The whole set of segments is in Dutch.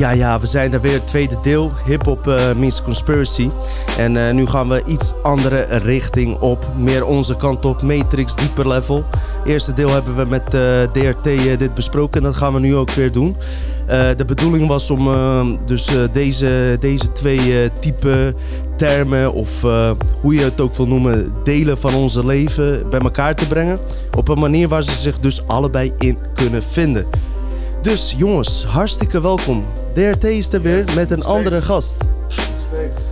Ja, ja, we zijn er weer. Het tweede deel. Hip-hop uh, means conspiracy. En uh, nu gaan we iets andere richting op. Meer onze kant op. Matrix, dieper level. Eerste deel hebben we met uh, DRT dit besproken. En dat gaan we nu ook weer doen. de bedoeling was om dus deze, deze twee type termen. Of hoe je het ook wil noemen. Delen van onze leven bij elkaar te brengen. Op een manier waar ze zich dus allebei in kunnen vinden. Dus jongens, hartstikke welkom. Is er weer met een andere gast. Steeds.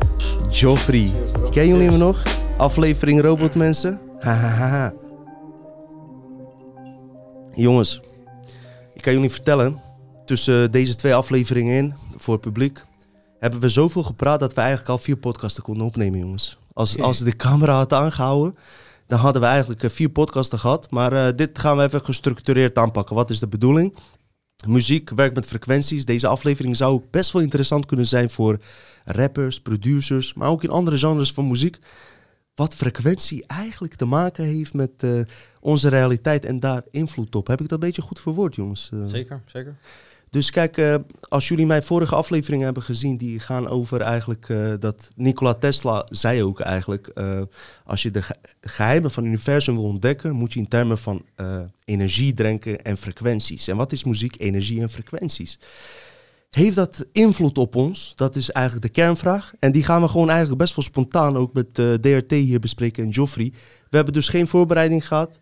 Joffrey. Kennen jullie hem nog? Aflevering Robotmensen? Hahaha. jongens, ik kan jullie vertellen. Tussen deze twee afleveringen in, voor het publiek, hebben we zoveel gepraat dat we eigenlijk al vier podcasten konden opnemen, jongens. Als, als de camera had aangehouden, dan hadden we eigenlijk eh, vier podcasten gehad. Maar uh, dit gaan we even gestructureerd aanpakken. Wat is de bedoeling? Muziek werkt met frequenties. Deze aflevering zou best wel interessant kunnen zijn voor rappers, producers, maar ook in andere genres van muziek. Wat frequentie eigenlijk te maken heeft met uh, onze realiteit en daar invloed op. Heb ik dat een beetje goed verwoord, jongens? Uh, zeker, zeker. Dus kijk, uh, als jullie mijn vorige afleveringen hebben gezien, die gaan over eigenlijk uh, dat Nikola Tesla zei ook eigenlijk, uh, als je de ge geheimen van het universum wil ontdekken, moet je in termen van energie denken en frequenties. En wat is muziek, energie en frequenties? Heeft dat invloed op ons? Dat is eigenlijk de kernvraag. En die gaan we gewoon eigenlijk best wel spontaan ook met DRT hier bespreken en Joffrey. We hebben dus geen voorbereiding gehad.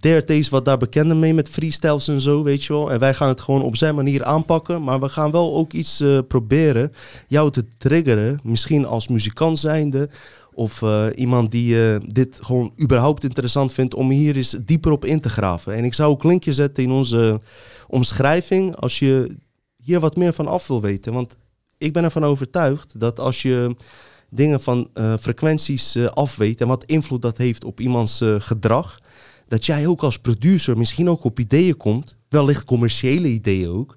DRT is wat daar bekender mee met freestyles en zo, weet je wel. En wij gaan het gewoon op zijn manier aanpakken. Maar we gaan wel ook iets uh, proberen jou te triggeren. Misschien als muzikant zijnde. Of uh, iemand die uh, dit gewoon überhaupt interessant vindt om hier eens dieper op in te graven. En ik zou ook een linkje zetten in onze omschrijving als je hier wat meer van af wil weten. Want ik ben ervan overtuigd dat als je dingen van frequenties afweet en wat invloed dat heeft op iemands gedrag dat jij ook als producer misschien ook op ideeën komt, wellicht commerciële ideeën ook,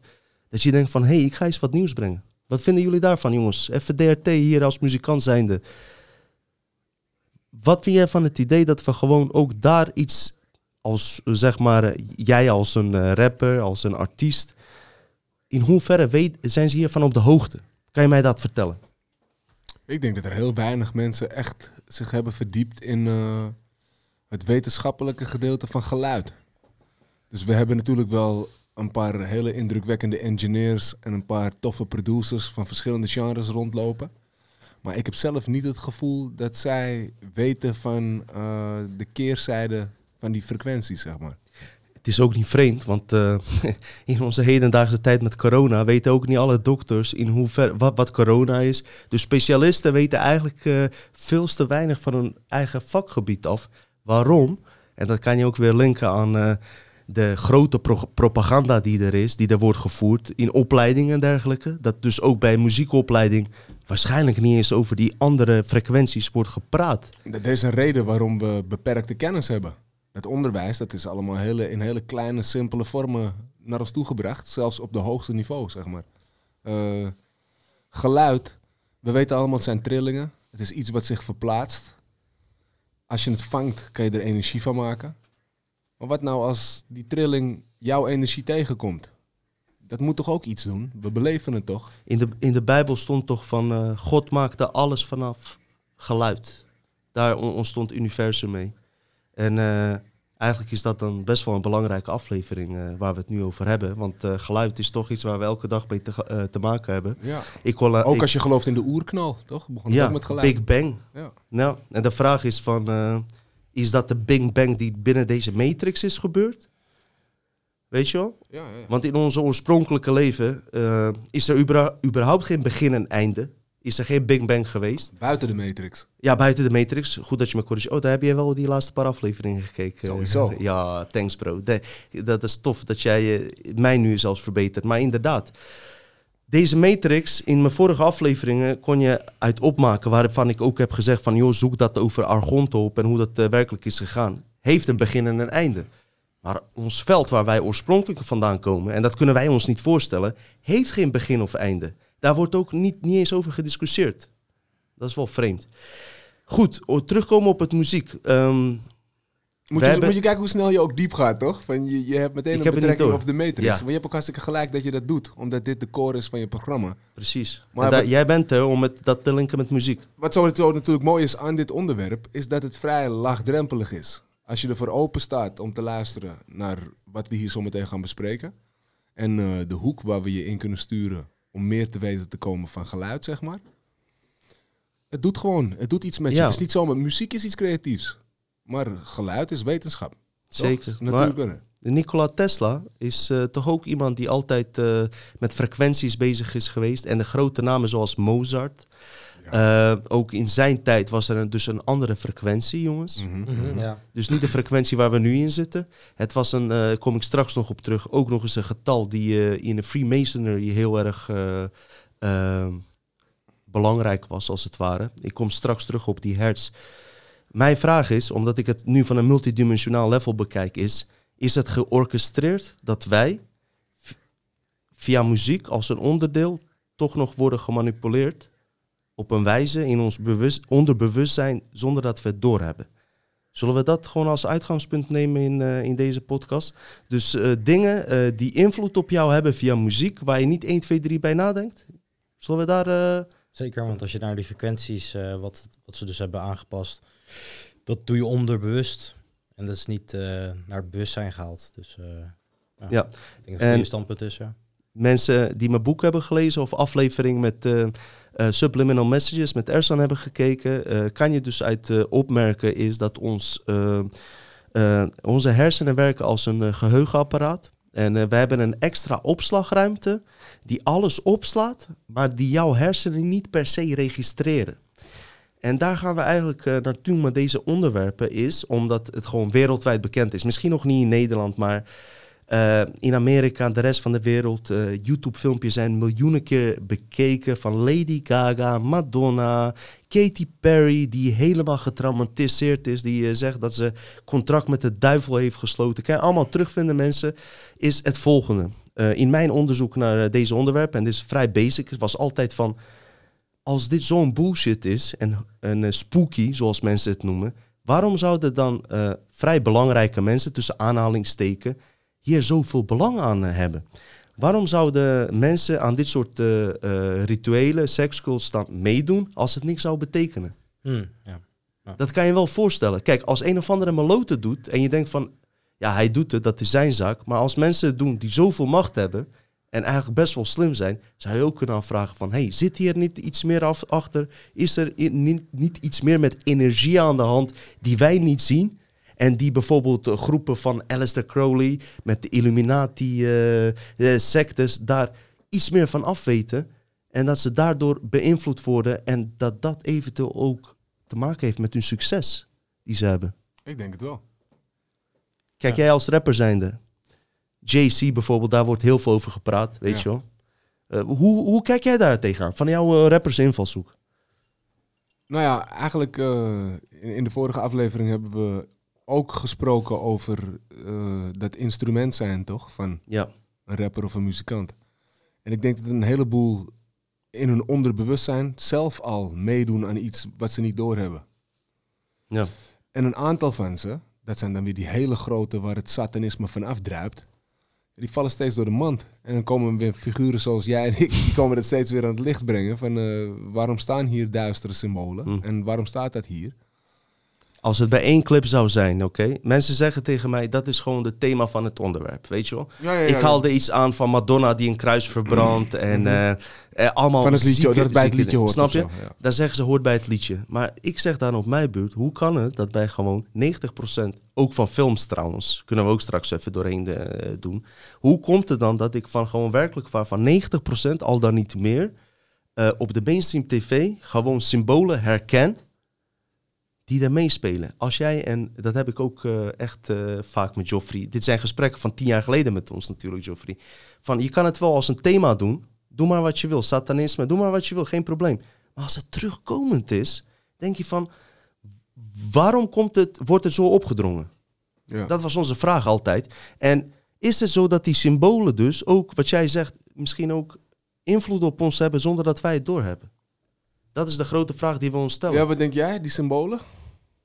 dat je denkt van hé, hey, ik ga eens wat nieuws brengen. Wat vinden jullie daarvan, jongens? Even DRT hier als muzikant zijnde. Wat vind jij van het idee dat we gewoon ook daar iets als, zeg maar, jij als een eh, rapper, als een artiest, in hoeverre zijn ze hiervan op de hoogte? Kan je mij dat vertellen? Ik denk dat er heel weinig mensen echt zich hebben verdiept in, uh, het wetenschappelijke gedeelte van geluid. Dus we hebben natuurlijk wel een paar hele indrukwekkende engineers en een paar toffe producers van verschillende genres rondlopen. Maar ik heb zelf niet het gevoel dat zij weten van uh, de keerzijde van die frequenties, zeg maar. Het is ook niet vreemd, want uh, in onze hedendaagse tijd met corona weten ook niet alle dokters in hoever, wat, wat corona is. Dus specialisten weten eigenlijk uh, veel te weinig van hun eigen vakgebied af. Waarom? En dat kan je ook weer linken aan uh, de grote pro propaganda die er is, die er wordt gevoerd in opleidingen en dergelijke. Dat dus ook bij muziekopleiding waarschijnlijk niet eens over die andere frequenties wordt gepraat. Dat is een reden waarom we beperkte kennis hebben. Het onderwijs, dat is allemaal hele, in hele kleine, simpele vormen naar ons toegebracht. Zelfs op de hoogste niveau, zeg maar. Uh, geluid, we weten allemaal, het zijn trillingen. Het is iets wat zich verplaatst als je het vangt, kan je er energie van maken. Maar wat nou als die trilling jouw energie tegenkomt? Dat moet toch ook iets doen? We beleven het toch? In de, in de Bijbel stond toch van uh, God maakte alles vanaf geluid. Daar ontstond het universum mee. En uh, eigenlijk is dat dan best wel een belangrijke aflevering uh, waar we het nu over hebben. Want uh, geluid is toch iets waar we elke dag mee te, uh, te maken hebben. Ja. Ik ook ik, als je gelooft in de oerknal, toch? Begon ja, met geluid. Big Bang. Ja. Nou, en de vraag is van, is dat de Big Bang die binnen deze matrix is gebeurd? Weet je wel? Ja, ja. Want in onze oorspronkelijke leven is er überhaupt geen begin en einde is er geen Big Bang geweest. Buiten de Matrix? Ja, buiten de Matrix. Goed dat je me corrigeert. Oh, daar heb je wel die laatste paar afleveringen gekeken. Sowieso. Ja, thanks bro. dat is tof dat jij uh, mij nu zelfs verbetert. Maar inderdaad, deze Matrix, in mijn vorige afleveringen kon je uit opmaken... waarvan ik ook heb gezegd van... joh, zoek dat over Argonte op en hoe dat uh, werkelijk is gegaan. Heeft een begin en een einde. Maar ons veld waar wij oorspronkelijk vandaan komen... en dat kunnen wij ons niet voorstellen... heeft geen begin of einde. Daar wordt ook niet, niet eens over gediscussieerd. Dat is wel vreemd. Goed, terugkomen op het muziek. Um, Moet je, hebben- moet je kijken hoe snel je ook diep gaat, toch? Van je, je hebt meteen Ik een heb betrekking op de Matrix. Ja. Maar je hebt ook hartstikke gelijk dat je dat doet. Omdat dit de core is van je programma. Precies. Maar wat- jij bent er om het, dat te linken met muziek. Wat zo natuurlijk mooi is aan dit onderwerp, is dat het vrij laagdrempelig is. Als je ervoor open staat om te luisteren naar wat we hier zo meteen gaan bespreken. En eh, de hoek waar we je in kunnen sturen om meer te weten te komen van geluid, zeg maar. Het doet gewoon, het doet iets met je. Ja. Het is niet zomaar, muziek is iets creatiefs. Maar geluid is wetenschap. Zeker. Natuurlijk. Nikola Tesla is eh, toch ook iemand die altijd eh, met frequenties bezig is geweest. En de grote namen zoals Mozart. Eh, ook in zijn tijd was er een- dus een andere frequentie, jongens. Mhm. Mhm, Ja. Dus niet de frequentie waar we nu in zitten. Het was een, eh kom ik straks nog op terug, ook nog eens een getal die eh, in de Freemasonry heel erg eh, eh, belangrijk was, als het ware. Ik kom straks terug op die hertz. Mijn vraag is, omdat ik het nu van een multidimensionaal level bekijk, is: is het georchestreerd dat wij via muziek als een onderdeel toch nog worden gemanipuleerd op een wijze in ons bewust, onderbewustzijn zonder dat we het doorhebben? Zullen we dat gewoon als uitgangspunt nemen in, eh, in deze podcast? Dus eh, dingen eh, die invloed op jou hebben via muziek, waar je niet 1, 2, 3 bij nadenkt? Zullen we daar... Zeker, want als je naar die frequenties, wat, wat ze dus hebben aangepast, dat doe je onderbewust. En dat is niet naar het bewustzijn gehaald. Dus ja, Ja. ik denk dat het En- een standpunt is, ja. mensen die mijn boek hebben gelezen of aflevering met eh, Subliminal Messages met Ersan hebben gekeken, eh, kan je dus uit eh, opmerken is dat ons, onze hersenen werken als een eh, geheugenapparaat. En we hebben een extra opslagruimte die alles opslaat, maar die jouw hersenen niet per se registreren. En daar gaan we eigenlijk naartoe met deze onderwerpen is, omdat het gewoon wereldwijd bekend is. Misschien nog niet in Nederland, maar eh, in Amerika en de rest van de wereld, eh, YouTube-filmpjes zijn miljoenen keer bekeken van Lady Gaga, Madonna, Katy Perry, die helemaal getraumatiseerd is, die eh, zegt dat ze contract met de duivel heeft gesloten. Kan je allemaal terugvinden, mensen, is het volgende. In mijn onderzoek naar deze onderwerpen, en dit is vrij basic, was altijd van, als dit zo'n bullshit is en, en eh, spooky, zoals mensen het noemen, waarom zouden dan vrij belangrijke mensen, tussen aanhalingsteken, hier zoveel belang aan eh, hebben? Waarom zouden mensen aan dit soort eh, eh, rituelen, sekscults dan meedoen als het niks zou betekenen? Hm, ja. Dat kan je wel voorstellen. Kijk, als een of andere malote doet en je denkt van, ja, hij doet het, dat is zijn zaak. Maar als mensen het doen die zoveel macht hebben en eigenlijk best wel slim zijn, zou je ook kunnen afvragen van, hey, zit hier niet iets meer af, achter? Is er niet iets meer met energie aan de hand die wij niet zien? En die bijvoorbeeld de groepen van Aleister Crowley met de Illuminati-sectes daar iets meer van afweten. En dat ze daardoor beïnvloed worden en dat dat eventueel ook te maken heeft met hun succes die ze hebben. Ik denk het wel. Kijk, Ja. jij als rapper zijnde, JC bijvoorbeeld, daar wordt heel veel over gepraat, weet Ja. je wel. Eh, hoe, hoe kijk jij daar tegenaan, van jouw eh, rappers invalshoek? Nou ja, eigenlijk eh, in, in de vorige aflevering hebben we ook gesproken over eh, dat instrument zijn, toch? Van Ja, een rapper of een muzikant. En ik denk dat een heleboel in hun onderbewustzijn zelf al meedoen aan iets wat ze niet doorhebben. ja, En een aantal van ze, dat zijn dan weer die hele grote waar het satanisme van afdruipt, die vallen steeds door de mand. En dan komen weer figuren zoals jij en ik, die komen dat steeds weer aan het licht brengen. Van eh, waarom staan hier duistere symbolen? Hm. En waarom staat dat hier? Als het bij één clip zou zijn, oké. Mensen zeggen tegen mij, dat is gewoon het thema van het onderwerp, weet je wel. Ja, ja, Ik haalde iets aan van Madonna die een kruis verbrandt en eh, eh, allemaal Van het liedje, zieke- dat het bij het liedje hoort. Snap je? zo. Daar zeggen ze hoort bij het liedje. Maar ik zeg dan op mijn beurt, hoe kan het dat bij gewoon 90%, ook van films trouwens, kunnen we ook straks even doorheen eh, doen. Hoe komt het dan dat ik van gewoon werkelijk waar van 90% al dan niet meer eh, op de mainstream tv gewoon symbolen herken die er meespelen. Als jij, en dat heb ik ook eh, echt eh, vaak met Joffrey, dit zijn gesprekken van tien jaar geleden met ons natuurlijk, Joffrey. Van je kan het wel als een thema doen, doe maar wat je wil, satanisme, doe maar wat je wil, geen probleem. Maar als het terugkomend is, denk je van, waarom komt het, wordt het zo opgedrongen? Ja. Dat was onze vraag altijd. En is het zo dat die symbolen dus ook, wat jij zegt, misschien ook invloed op ons hebben zonder dat wij het doorhebben? Dat is de grote vraag die we ons stellen. ja, wat denk jij, die symbolen?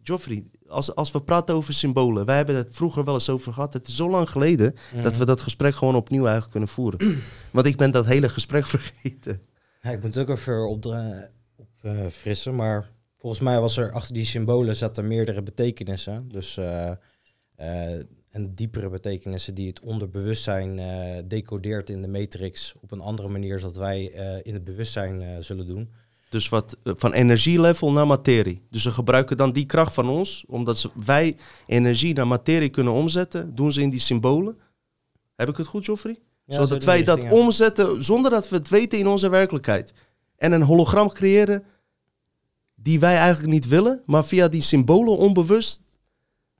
Joffrey, als, als we praten over symbolen. Wij hebben het vroeger wel eens over gehad. Het is zo lang geleden dat we dat gesprek gewoon opnieuw eigenlijk kunnen voeren. Want ik ben dat hele gesprek vergeten. Ja, ik moet het ook even opfrissen, op, eh, frissen, maar volgens mij was er achter die symbolen zaten meerdere betekenissen. Dus eh, eh, en diepere betekenissen die het onderbewustzijn eh decodeert in de matrix op een andere manier zodat wij eh, in het bewustzijn eh, zullen doen. Dus wat eh, van energielevel naar materie. Dus ze gebruiken dan die kracht van ons, omdat ze, wij energie naar materie kunnen omzetten, doen ze in die symbolen. Heb ik het goed, Joffrey? Ja, Zodat wij dat omzetten zonder dat we het weten in onze werkelijkheid. En een hologram creëren die wij eigenlijk niet willen, maar via die symbolen onbewust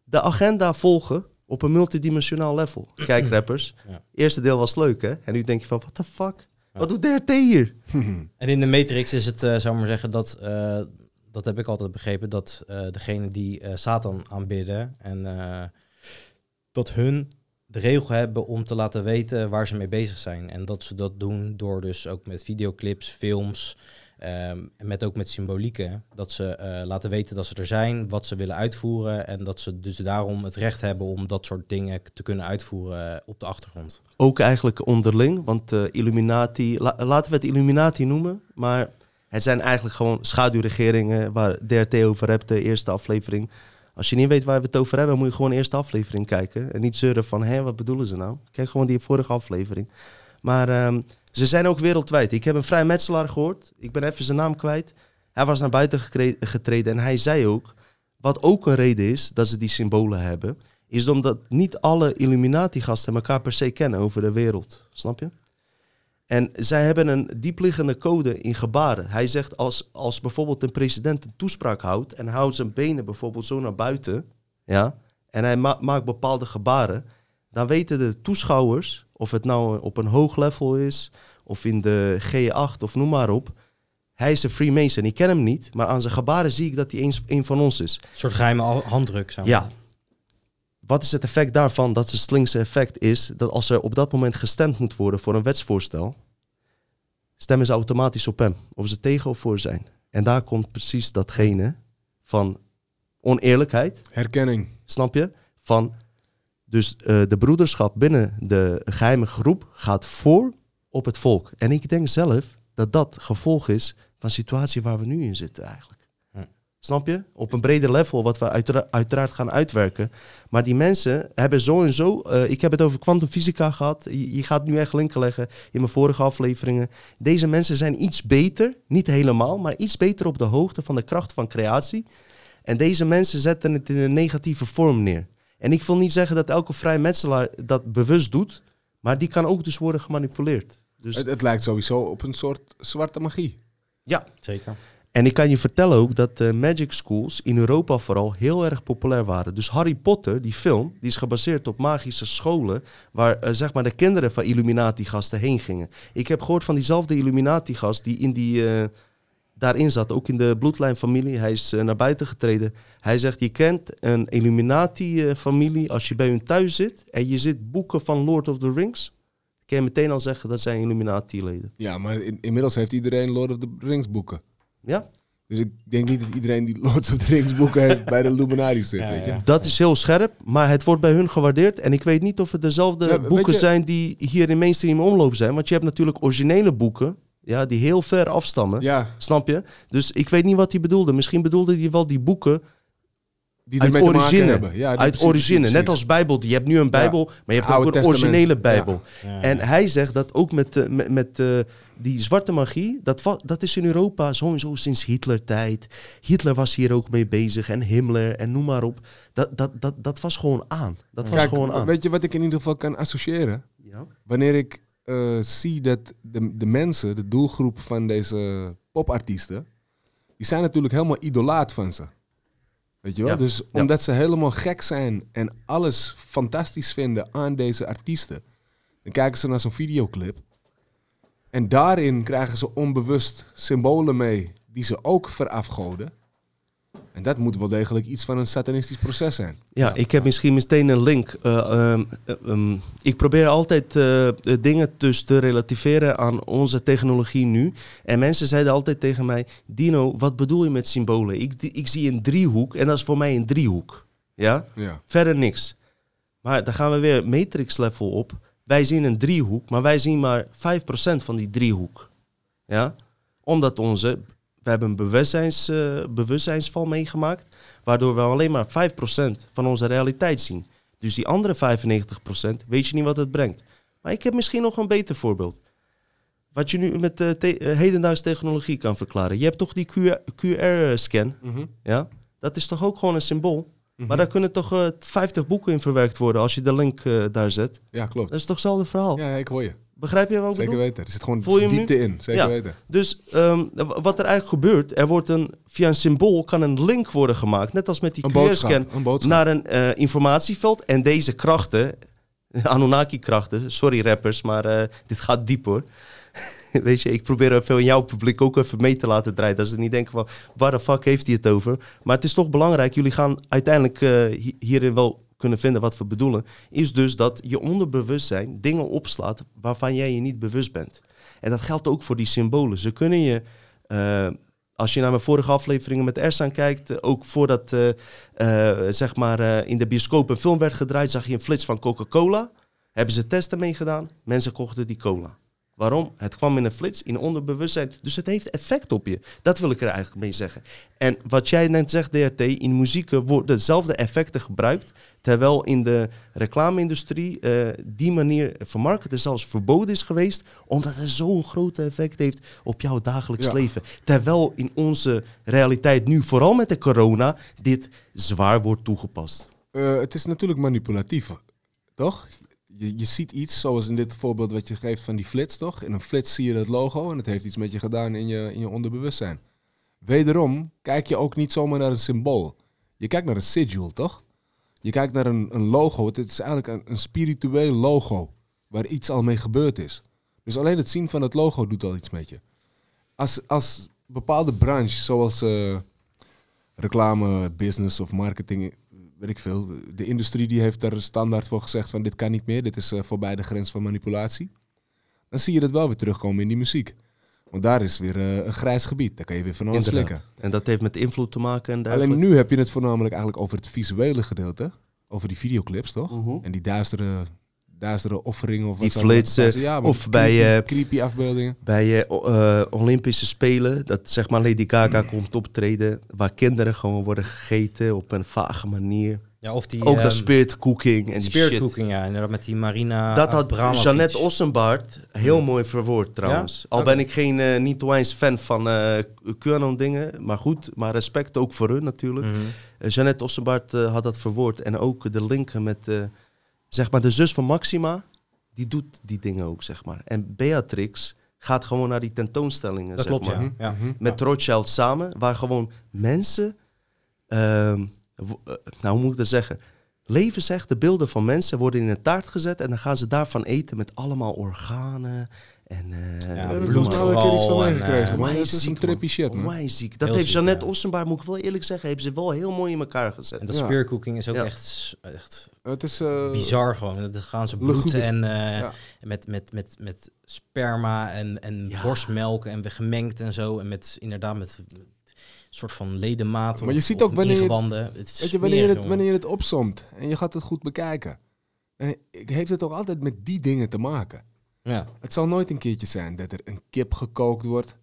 de agenda volgen op een multidimensionaal level. Kijk, rappers. Ja. Eerste deel was leuk, hè? En nu denk je van, what the fuck? Wat doet DRT hier? En in de Matrix is het, eh zou maar zeggen, dat, eh, dat heb ik altijd begrepen, dat eh degene die Satan aanbidden en dat hun de regel hebben om te laten weten waar ze mee bezig zijn. En dat ze dat doen door dus ook met videoclips, films ehm, met ook met symbolieken. Dat ze eh, laten weten dat ze er zijn, wat ze willen uitvoeren en dat ze dus daarom het recht hebben om dat soort dingen te kunnen uitvoeren eh, op de achtergrond. Ook eigenlijk onderling, want eh, Illuminati, la- laten we het Illuminati noemen, maar het zijn eigenlijk gewoon schaduwregeringen waar DRT over hebt, de eerste aflevering. Als je niet weet waar we het over hebben, moet je gewoon de eerste aflevering kijken. En niet zeuren van, hé, wat bedoelen ze nou? Kijk gewoon die vorige aflevering. Maar ehm, ze zijn ook wereldwijd. Ik heb een vrijmetselaar gehoord, ik ben even zijn naam kwijt. Hij was naar buiten getreden en hij zei ook, wat ook een reden is dat ze die symbolen hebben, is omdat niet alle Illuminati-gasten elkaar per se kennen over de wereld. Snap je? En zij hebben een diepliggende code in gebaren. Hij zegt als, als bijvoorbeeld een president een toespraak houdt en houdt zijn benen bijvoorbeeld zo naar buiten, ja, en hij ma- maakt bepaalde gebaren, dan weten de toeschouwers, of het nou op een hoog level is, of in de G8 of noem maar op, hij is een Freemason. Ik ken hem niet, maar aan zijn gebaren zie ik dat hij eens een van ons is. Een soort geheime al- handdruk. Ja. Wat is het effect daarvan? Dat het slinkse effect is dat als er op dat moment gestemd moet worden voor een wetsvoorstel, stemmen ze automatisch op hem. Of ze tegen of voor zijn. En daar komt precies datgene van oneerlijkheid, Herkenning. snap je? Van dus eh, de broederschap binnen de geheime groep gaat voor op het volk. En ik denk zelf dat dat gevolg is van de situatie waar we nu in zitten eigenlijk. Hm. Snap je? Op een breder level, wat we uitera- uiteraard gaan uitwerken. Maar die mensen hebben zo en zo. eh, ik heb het over kwantumfysica gehad. Je, je gaat nu echt linken leggen in mijn vorige afleveringen. Deze mensen zijn iets beter, niet helemaal, maar iets beter op de hoogte van de kracht van creatie. En deze mensen zetten het in een negatieve vorm neer. En ik wil niet zeggen dat elke vrijmetselaar dat bewust doet, maar die kan ook dus worden gemanipuleerd. Dus Het, het lijkt sowieso op een soort zwarte magie. ja, Zeker. en ik kan je vertellen ook dat de magic schools in Europa vooral heel erg populair waren. Dus Harry Potter, die film, die is gebaseerd op magische scholen waar eh, zeg maar de kinderen van Illuminati-gasten heen gingen. Ik heb gehoord van diezelfde Illuminati-gast die in die, eh, daarin zat, ook in de bloedlijnfamilie. Hij is eh, naar buiten getreden. Hij zegt, je kent een Illuminati-familie als je bij hun thuis zit en je zit boeken van Lord of the Rings. Kan je meteen al zeggen dat zijn Illuminati-leden. Ja, maar in- inmiddels heeft iedereen Lord of the Rings boeken. Ja? Dus ik denk niet dat iedereen die Lord of the Rings boeken heeft bij de Illuminati zit, Ja, weet je. ja. Dat is heel scherp, maar het wordt bij hun gewaardeerd. En ik weet niet of het dezelfde Ja, boeken je- zijn die hier in mainstream omloop zijn. Want je hebt natuurlijk originele boeken, ja, die heel ver afstammen. Ja, Snap je? Dus ik weet niet wat hij bedoelde. Misschien bedoelde hij wel die boeken die uit origine. hebben. Ja, uit precies, origine. precies. Net als Bijbel. Je hebt nu een Bijbel, maar je hebt ook een Testament. originele Bijbel. Ja, En hij zegt dat ook met, eh, met, met eh, die zwarte magie, dat, dat is in Europa zo en zo sinds Hitler-tijd. Hitler was hier ook mee bezig en Himmler en noem maar op. Dat, dat, dat, dat was gewoon aan. Dat was Kijk, gewoon aan. weet je wat ik in ieder geval kan associëren? Ja. Wanneer ik eh, zie dat de, de mensen, de doelgroep van deze popartiesten, die zijn natuurlijk helemaal idolaat van ze. Weet je wel? Ja. Dus Ja. omdat ze helemaal gek zijn en alles fantastisch vinden aan deze artiesten, dan kijken ze naar zo'n videoclip. En daarin krijgen ze onbewust symbolen mee die ze ook verafgoden. En dat moet wel degelijk iets van een satanistisch proces zijn. Ja, ik heb misschien meteen een link. Eh, ehm, eh, ehm, ik probeer altijd eh, dingen dus te relativeren aan onze technologie nu. En mensen zeiden altijd tegen mij: Dino, wat bedoel je met symbolen? Ik, ik zie een driehoek en dat is voor mij een driehoek. Ja? Ja. Verder niks. Maar dan gaan we weer matrix level op. Wij zien een driehoek, maar wij zien maar 5% van die driehoek. Ja? Omdat onze, we hebben een bewustzijns, eh, bewustzijnsval meegemaakt, waardoor we alleen maar 5% van onze realiteit zien. Dus die andere 95% weet je niet wat het brengt. Maar ik heb misschien nog een beter voorbeeld. Wat je nu met de te- eh, hedendaagse technologie kan verklaren. Je hebt toch die QR-scan, Mhm. ja? Dat is toch ook gewoon een symbool? Mhm. Maar daar kunnen toch eh 50 boeken in verwerkt worden als je de link eh, daar zet. Ja, klopt. Dat is toch hetzelfde verhaal? Ja, ik hoor je. Begrijp je wat ik Zeker bedoel? weten. Er zit gewoon Voel je diepte in. Zeker Ja. weten. Dus ehm, wat er eigenlijk gebeurt, er wordt een, via een symbool kan een link worden gemaakt. Net als met die QR-scan naar een eh, informatieveld. En deze krachten, Anunnaki-krachten, sorry rappers, maar eh, dit gaat diep hoor. Weet je, ik probeer even in jouw publiek ook even mee te laten draaien. Dat ze niet denken van, waar de fuck heeft hij het over? Maar het is toch belangrijk, jullie gaan uiteindelijk hi- hierin wel kunnen vinden wat we bedoelen. Is dus dat je onderbewustzijn dingen opslaat waarvan jij je niet bewust bent. En dat geldt ook voor die symbolen. Ze kunnen je, eh, als je naar mijn vorige afleveringen met Ersan kijkt, eh, ook voordat eh, zeg maar, in de bioscoop een film werd gedraaid, zag je een flits van Coca-Cola. Hebben ze testen meegedaan, mensen kochten die cola. Waarom? Het kwam in een flits, in onderbewustzijn. Dus het heeft effect op je. Dat wil ik er eigenlijk mee zeggen. En wat jij net zegt, DRT, in muziek worden dezelfde effecten gebruikt. Terwijl in de reclame-industrie eh, die manier van marketen zelfs verboden is geweest. Omdat het zo'n groot effect heeft op jouw dagelijks Ja. leven. Terwijl in onze realiteit nu, vooral met de corona, dit zwaar wordt toegepast. Eh, het is natuurlijk manipulatief, toch? Je, ziet iets, zoals in dit voorbeeld wat je geeft van die flits, toch? In een flits zie je het logo en het heeft iets met je gedaan in je, in je onderbewustzijn. Wederom kijk je ook niet zomaar naar een symbool. Je kijkt naar een sigil, toch? Je kijkt naar een, een logo. Het is eigenlijk een, een spiritueel logo waar iets al mee gebeurd is. Dus alleen het zien van het logo doet al iets met je. Als, als bepaalde branche, zoals eh, reclame, business of marketing, weet ik veel. De industrie die heeft daar standaard voor gezegd van dit kan niet meer, dit is eh, voorbij de grens van manipulatie. Dan zie je dat wel weer terugkomen in die muziek. Want daar is weer eh, een grijs gebied, daar kan je weer van alles flikken. En dat heeft met invloed te maken. En Alleen nu heb je het voornamelijk eigenlijk over het visuele gedeelte, over die videoclips toch? Mhm. En die duistere, duistere offeringen of wat Die flitsen? Ja, of bij, creepy, eh, creepy afbeeldingen. bij eh, eh, Olympische Spelen, dat zeg maar Lady Gaga komt optreden, waar kinderen gewoon worden gegeten op een vage manier. Ja, of die Ook dat ehm, spirit cooking en die spirit shit. cooking, ja. Inderdaad, met die Marina Dat had. Jeannette Ossenbaard heel mooi verwoord trouwens. Al ben ik geen eh, niet eens fan van eh QAnon dingen, maar goed, maar respect ook voor hun natuurlijk. Jeannette Ossenbaard eh, had dat verwoord en ook de linken met eh, zeg maar de zus van Maxima, die doet die dingen ook zeg maar. En Beatrix gaat gewoon naar die tentoonstellingen Dat zeg klopt, maar. ja. ja. Mhm. met Rothschild samen, waar gewoon mensen, ehm, eh, nou hoe moet ik dat zeggen, levensechte beelden van mensen worden in een taart gezet en dan gaan ze daarvan eten met allemaal organen en eh, Ja, daar bloed heb ik maar wel een keer iets van vooral en, meegekregen. eh, maar dat is een trippy man. shit, man. Onwijs ziek. Dat Heel heeft ziek, Jeannette ja. Ossenbaard, moet ik wel eerlijk zeggen, heeft ze wel heel mooi in elkaar gezet. En dat Ja. spirit cooking is ook Ja. echt, echt Het is... eh, bizar gewoon. Dan gaan ze bloed en eh, Ja. met, met, met, met sperma en, en Ja. borstmelk en weer gemengd en zo. En met inderdaad met een soort van ledematen. Maar je of- ziet ook wanneer je-. Het is Weet je, wanneer, smerig, het, wanneer je het opzomt en je gaat het goed bekijken, dan heeft het ook altijd met die dingen te maken. Ja. Het zal nooit een keertje zijn dat er een kip gekookt wordt.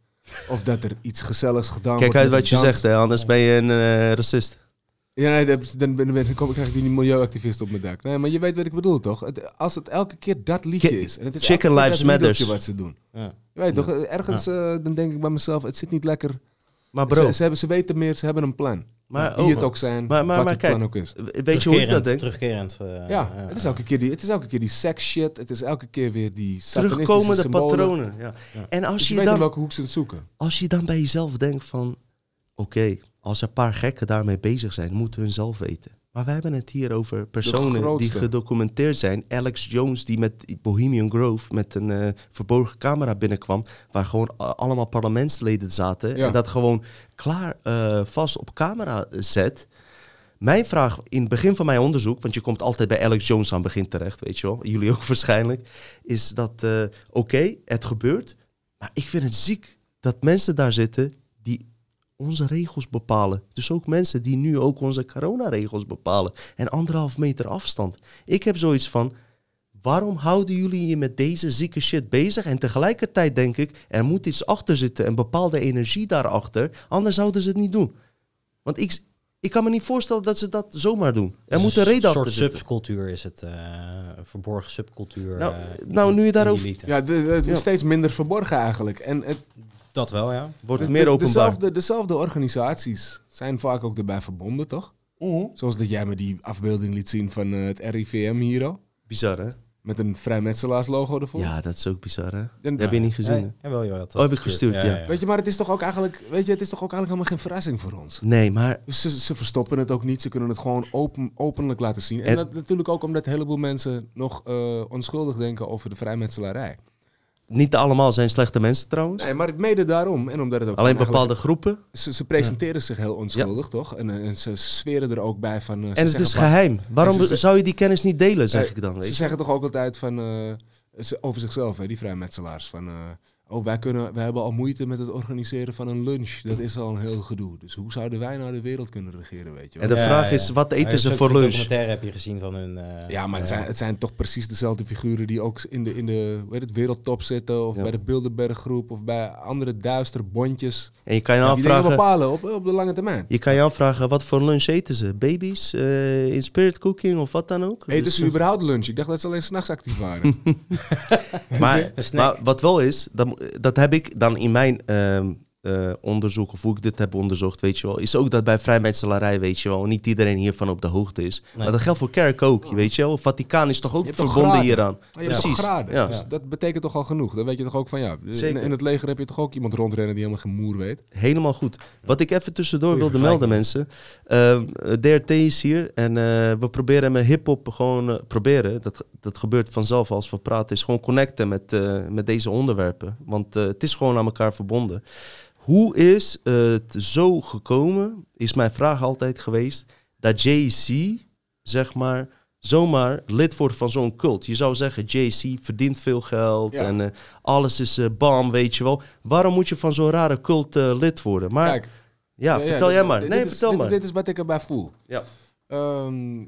Of dat er iets gezelligs gedaan Kijk wordt. uit met wat je dans. zegt, hè, anders ben je een eh, racist. Ja, nee, dan, ben- dan kom- krijg ik die milieuactivist op mijn dak. Nee, maar je weet wat ik bedoel, toch? Het, als het elke keer dat liedje is. En het is Chicken Lives Matters. wat ze doen. Ja. Je weet toch, ergens eh, dan denk ik bij mezelf, het zit niet lekker. Maar bro, Ze, ze, hebben, ze weten meer, ze hebben een plan. Maar, Wie het ook zijn, maar- maar- wat maar het kijk, plan ook is. weet je hoe ik dat denk? Terugkerend. eh, Ja, het is, elke keer die, het is elke keer die sex shit. Het is elke keer weer die Terugkomende symbolen. patronen. Ja. Ja. En als Dus je je, dan, welke hoek ze het zoeken. als je dan bij jezelf denkt van... Oké, als een paar gekken daarmee bezig zijn, moeten hun zelf weten. Maar wij hebben het hier over personen die gedocumenteerd zijn. Alex Jones, die met Bohemian Grove met een eh, verborgen camera binnenkwam. Waar gewoon allemaal parlementsleden zaten. Ja. En dat gewoon klaar eh, vast op camera zet. Mijn vraag in het begin van mijn onderzoek, want je komt altijd bij Alex Jones aan het begin terecht, weet je wel, jullie ook waarschijnlijk, is dat eh, oké, het gebeurt, maar ik vind het ziek dat mensen daar zitten onze regels bepalen. Dus ook mensen die nu ook onze coronaregels bepalen en anderhalf meter afstand. Ik heb zoiets van, waarom houden jullie je met deze zieke shit bezig? En tegelijkertijd denk ik, er moet iets achter zitten, een bepaalde energie daarachter, anders zouden ze het niet doen. Want ik, ik kan me niet voorstellen dat ze dat zomaar doen. Er Dus moet een reden soort achter zitten. subcultuur is het. eh, een verborgen subcultuur. Nou, eh, nou, nu je daarover-. Ja, de, het is Ja. steeds minder verborgen eigenlijk. En het, Dat wel, ja. Wordt de- meer de- openbaar. Dezelfde, dezelfde organisaties zijn vaak ook erbij verbonden, toch? Zoals dat jij me die afbeelding liet zien van eh, het RIVM hier, al, Bizar, hè? met een vrijmetselaarslogo ervoor. Ja, dat is ook bizar, hè? En- Dat heb je niet gezien? Ja, jawel, ja, dat Oh, heb ik gestuurd, ja. Weet je, maar het is toch ook eigenlijk, weet je, het is toch ook eigenlijk helemaal geen verrassing voor ons. Nee, maar Dus ze, ze verstoppen het ook niet, ze kunnen het gewoon open, openlijk laten zien. En, En- dat natuurlijk ook omdat een heleboel mensen nog eh, onschuldig denken over de vrijmetselarij. Niet allemaal zijn slechte mensen trouwens. Nee, maar mede daarom. En omdat het ook Alleen bepaalde groepen. Ze, ze presenteren zich heel onschuldig, toch? En, eh, en ze, zweren er ook bij van... eh, En het is geheim. Waarom ze- zou je die kennis niet delen, zeg Eh, ik dan? Weet Ze zeggen toch ook altijd van, over zichzelf, hè, die vrijmetselaars. Van, oh, wij, kunnen, wij hebben al moeite met het organiseren van een lunch. Dat is al een heel gedoe. Dus hoe zouden wij nou de wereld kunnen regeren, weet je wel? En de vraag is, wat eten ze voor lunch? documentaire heb je gezien van hun... eh, Ja, maar het eh, zijn, het zijn toch precies dezelfde figuren die ook in de, in de heet het, wereldtop zitten. Of Ja. bij de Bilderberggroep. Of bij andere duistere bondjes. En je kan je die dingen afvragen... bepalen op, op de lange termijn. Je kan je afvragen, wat voor lunch eten ze? Baby's? eh, in spirit cooking of wat dan ook? Eten Dus, ze überhaupt lunch? Ik dacht dat ze alleen s'nachts actief waren. Maar, maar wat wel is, dat, dat heb ik dan in mijn eh, onderzoek, of hoe ik dit heb onderzocht, weet je wel, is ook dat bij vrijmetselarij, weet je wel, niet iedereen hiervan op de hoogte is. Maar dat geldt voor kerk ook, weet je wel. Vaticaan is toch ook toch verbonden hieraan. Maar je hebt toch graden. Ja. Dus dat betekent toch al genoeg. Dan weet je toch ook van ja. In, het leger heb je toch ook iemand rondrennen die helemaal geen moer weet. Helemaal goed. Wat ik even tussendoor Goeie wilde melden, mensen. Ehm, DRT is hier en eh, we proberen met hip-hop gewoon. eh, proberen, dat, dat gebeurt vanzelf als we praten, is gewoon connecten met, eh, met deze onderwerpen. Want eh, het is gewoon aan elkaar verbonden. Hoe is het zo gekomen, is mijn vraag altijd geweest, dat JC, zeg maar, zomaar lid wordt van zo'n cult. Je zou zeggen, JC verdient veel geld Ja. en eh, alles is eh bam, weet je wel. Waarom moet je van zo'n rare cult eh, lid worden? Maar Kijk, ja, ja, vertel jij maar. dit nee, is- vertel dit, maar. Dit is wat ik erbij voel. Ja. Ehm,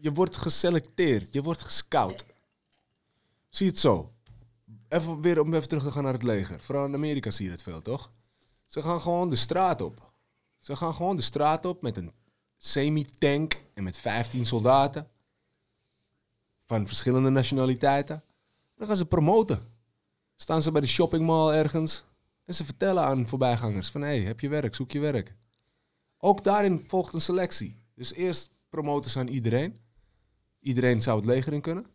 je wordt geselecteerd. Je wordt gescout. Zie het zo. Even weer om even terug te gaan naar het leger. Vooral in Amerika zie je het veel, toch? Ze gaan gewoon de straat op. Ze gaan gewoon de straat op met een semi-tank en met 15 soldaten. Van verschillende nationaliteiten. Dan gaan ze promoten. Staan ze bij de shoppingmall ergens. En ze vertellen aan voorbijgangers van... hé, hey, heb je werk? Zoek je werk? Ook daarin volgt een selectie. Dus eerst promoten ze aan iedereen. Iedereen zou het leger in kunnen.